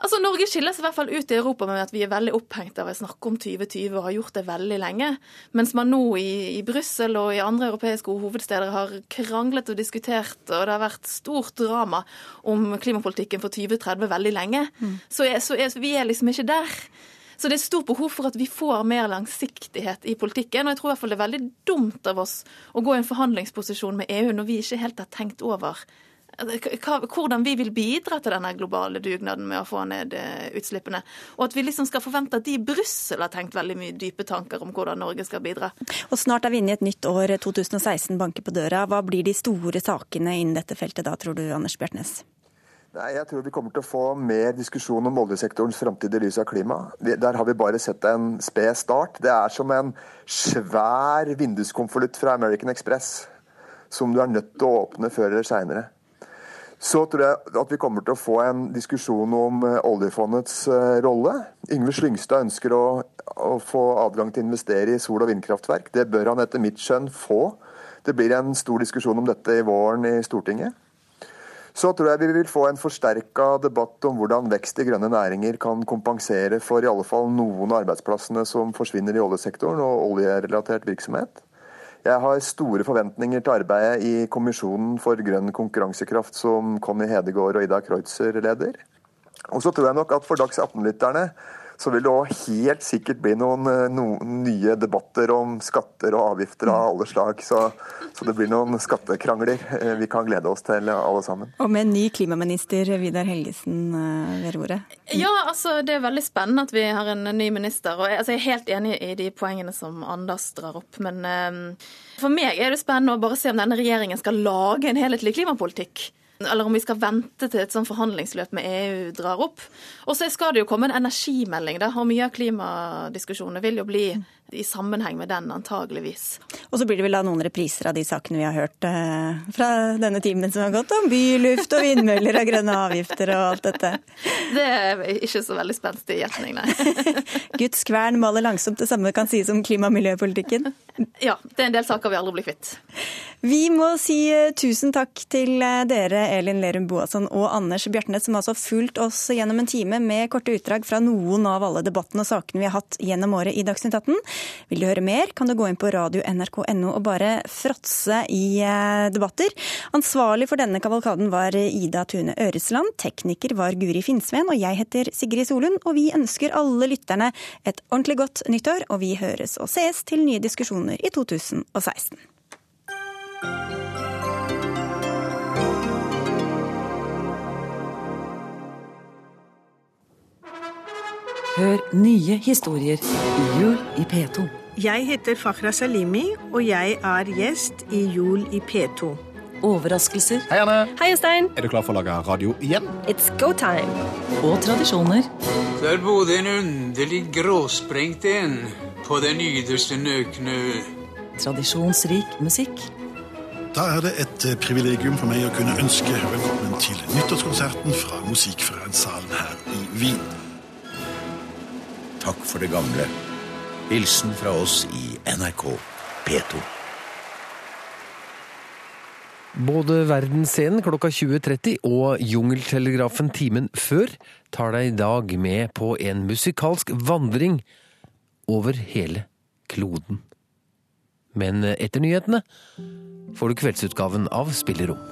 Altså, Norge skiller seg i hvert fall ut i Europa med at vi er veldig opphengt av å snakke om 2020 og har gjort det veldig lenge. Mens man nå i, i Brussel og i andre europeiske hovedsteder har kranglet og diskutert, og det har vært stort drama om klimapolitikken for 2030 veldig lenge. Så, er, så er, vi er liksom ikke der. Så det er stort behov for at vi får mer langsiktighet i politikken. Og jeg tror i hvert fall det er veldig dumt av oss å gå i en forhandlingsposisjon med EU når vi ikke helt har tenkt over hvordan vi vil bidra til denne globale dugnaden med å få ned eh, utslippene. Og at vi liksom skal forvente at de i Brussel har tenkt veldig mye dype tanker om hvordan Norge skal bidra. Og snart er vi inne i et nytt år, 2016 banker på døra. Hva blir de store sakene innen dette feltet da, tror du, Anders Bjertnæs? Nei, Jeg tror vi kommer til å få mer diskusjon om oljesektorens framtid i lys av klima. Der har vi bare sett en sped start. Det er som en svær vinduskonvolutt fra American Express som du er nødt til å åpne før eller seinere. Så tror jeg at vi kommer til å få en diskusjon om eh, oljefondets eh, rolle. Yngve Slyngstad ønsker å, å få adgang til å investere i sol- og vindkraftverk. Det bør han etter mitt skjønn få. Det blir en stor diskusjon om dette i våren i Stortinget. Så tror jeg vi vil få en forsterka debatt om hvordan vekst i grønne næringer kan kompensere for i alle fall noen av arbeidsplassene som forsvinner i oljesektoren og oljerelatert virksomhet. Jeg har store forventninger til arbeidet i Kommisjonen for grønn konkurransekraft som Conny Hedegaard og Ida Kreutzer leder. Og så tror jeg nok at for Dags 18-lytterne så vil det òg helt sikkert bli noen, eh, noen nye debatter om skatter og avgifter av alle slag. Så, så det blir noen skattekrangler eh, vi kan glede oss til alle sammen. Og med en ny klimaminister, Vidar Helgesen, eh, ved roret. Ja, altså det er veldig spennende at vi har en ny minister. og Jeg, altså, jeg er helt enig i de poengene som Anders drar opp. Men um, for meg er det spennende å bare se om denne regjeringen skal lage en helhetlig klimapolitikk. Eller om vi skal vente til et sånt forhandlingsløp med EU drar opp. Og så skal det jo komme en energimelding, da, og mye av klimadiskusjonene vil jo bli i sammenheng med den, antageligvis. Og så blir det vel da noen repriser av de sakene vi har hørt eh, fra denne timen som har gått, om byluft og vindmøller og grønne avgifter og alt dette. Det er ikke så veldig spenstig gjetning, nei. Guds kvern maler langsomt, det samme kan sies om klima- og miljøpolitikken. Ja, det er en del saker vi aldri blir kvitt. Vi må si eh, tusen takk til eh, dere, Elin Lerum Boasson og Anders Bjartnes, som altså har fulgt oss gjennom en time med korte utdrag fra noen av alle debattene og sakene vi har hatt gjennom året i Dagsnytt 18. Vil du høre mer, kan du gå inn på radio.nrk.no og bare fråtse i eh, debatter. Ansvarlig for denne kavalkaden var Ida Tune Øresland, tekniker var Guri Finnsveen, og jeg heter Sigrid Solund. Og vi ønsker alle lytterne et ordentlig godt nyttår, og vi høres og sees til nye diskusjoner i 2016. Hør nye historier i Jul i P2. Jeg heter Fakhra Salimi, og jeg er gjest i Jul i P2. Overraskelser. Hei, Anne. Hei, Stein. Er du klar for å lage radio igjen? It's go time. Og tradisjoner. Der bodde en underlig gråsprengt en på den yderste nøkne. Tradisjonsrik musikk. Da er det et eh, privilegium for meg å kunne ønske velkommen til nyttårskonserten fra Musikkforeningssalen her i Wien. Takk for det gamle. Hilsen fra oss i NRK P2. Både Verdensscenen klokka 20.30 og Jungeltelegrafen timen før tar deg i dag med på en musikalsk vandring over hele kloden. Men etter nyhetene får du kveldsutgaven av Spillerom.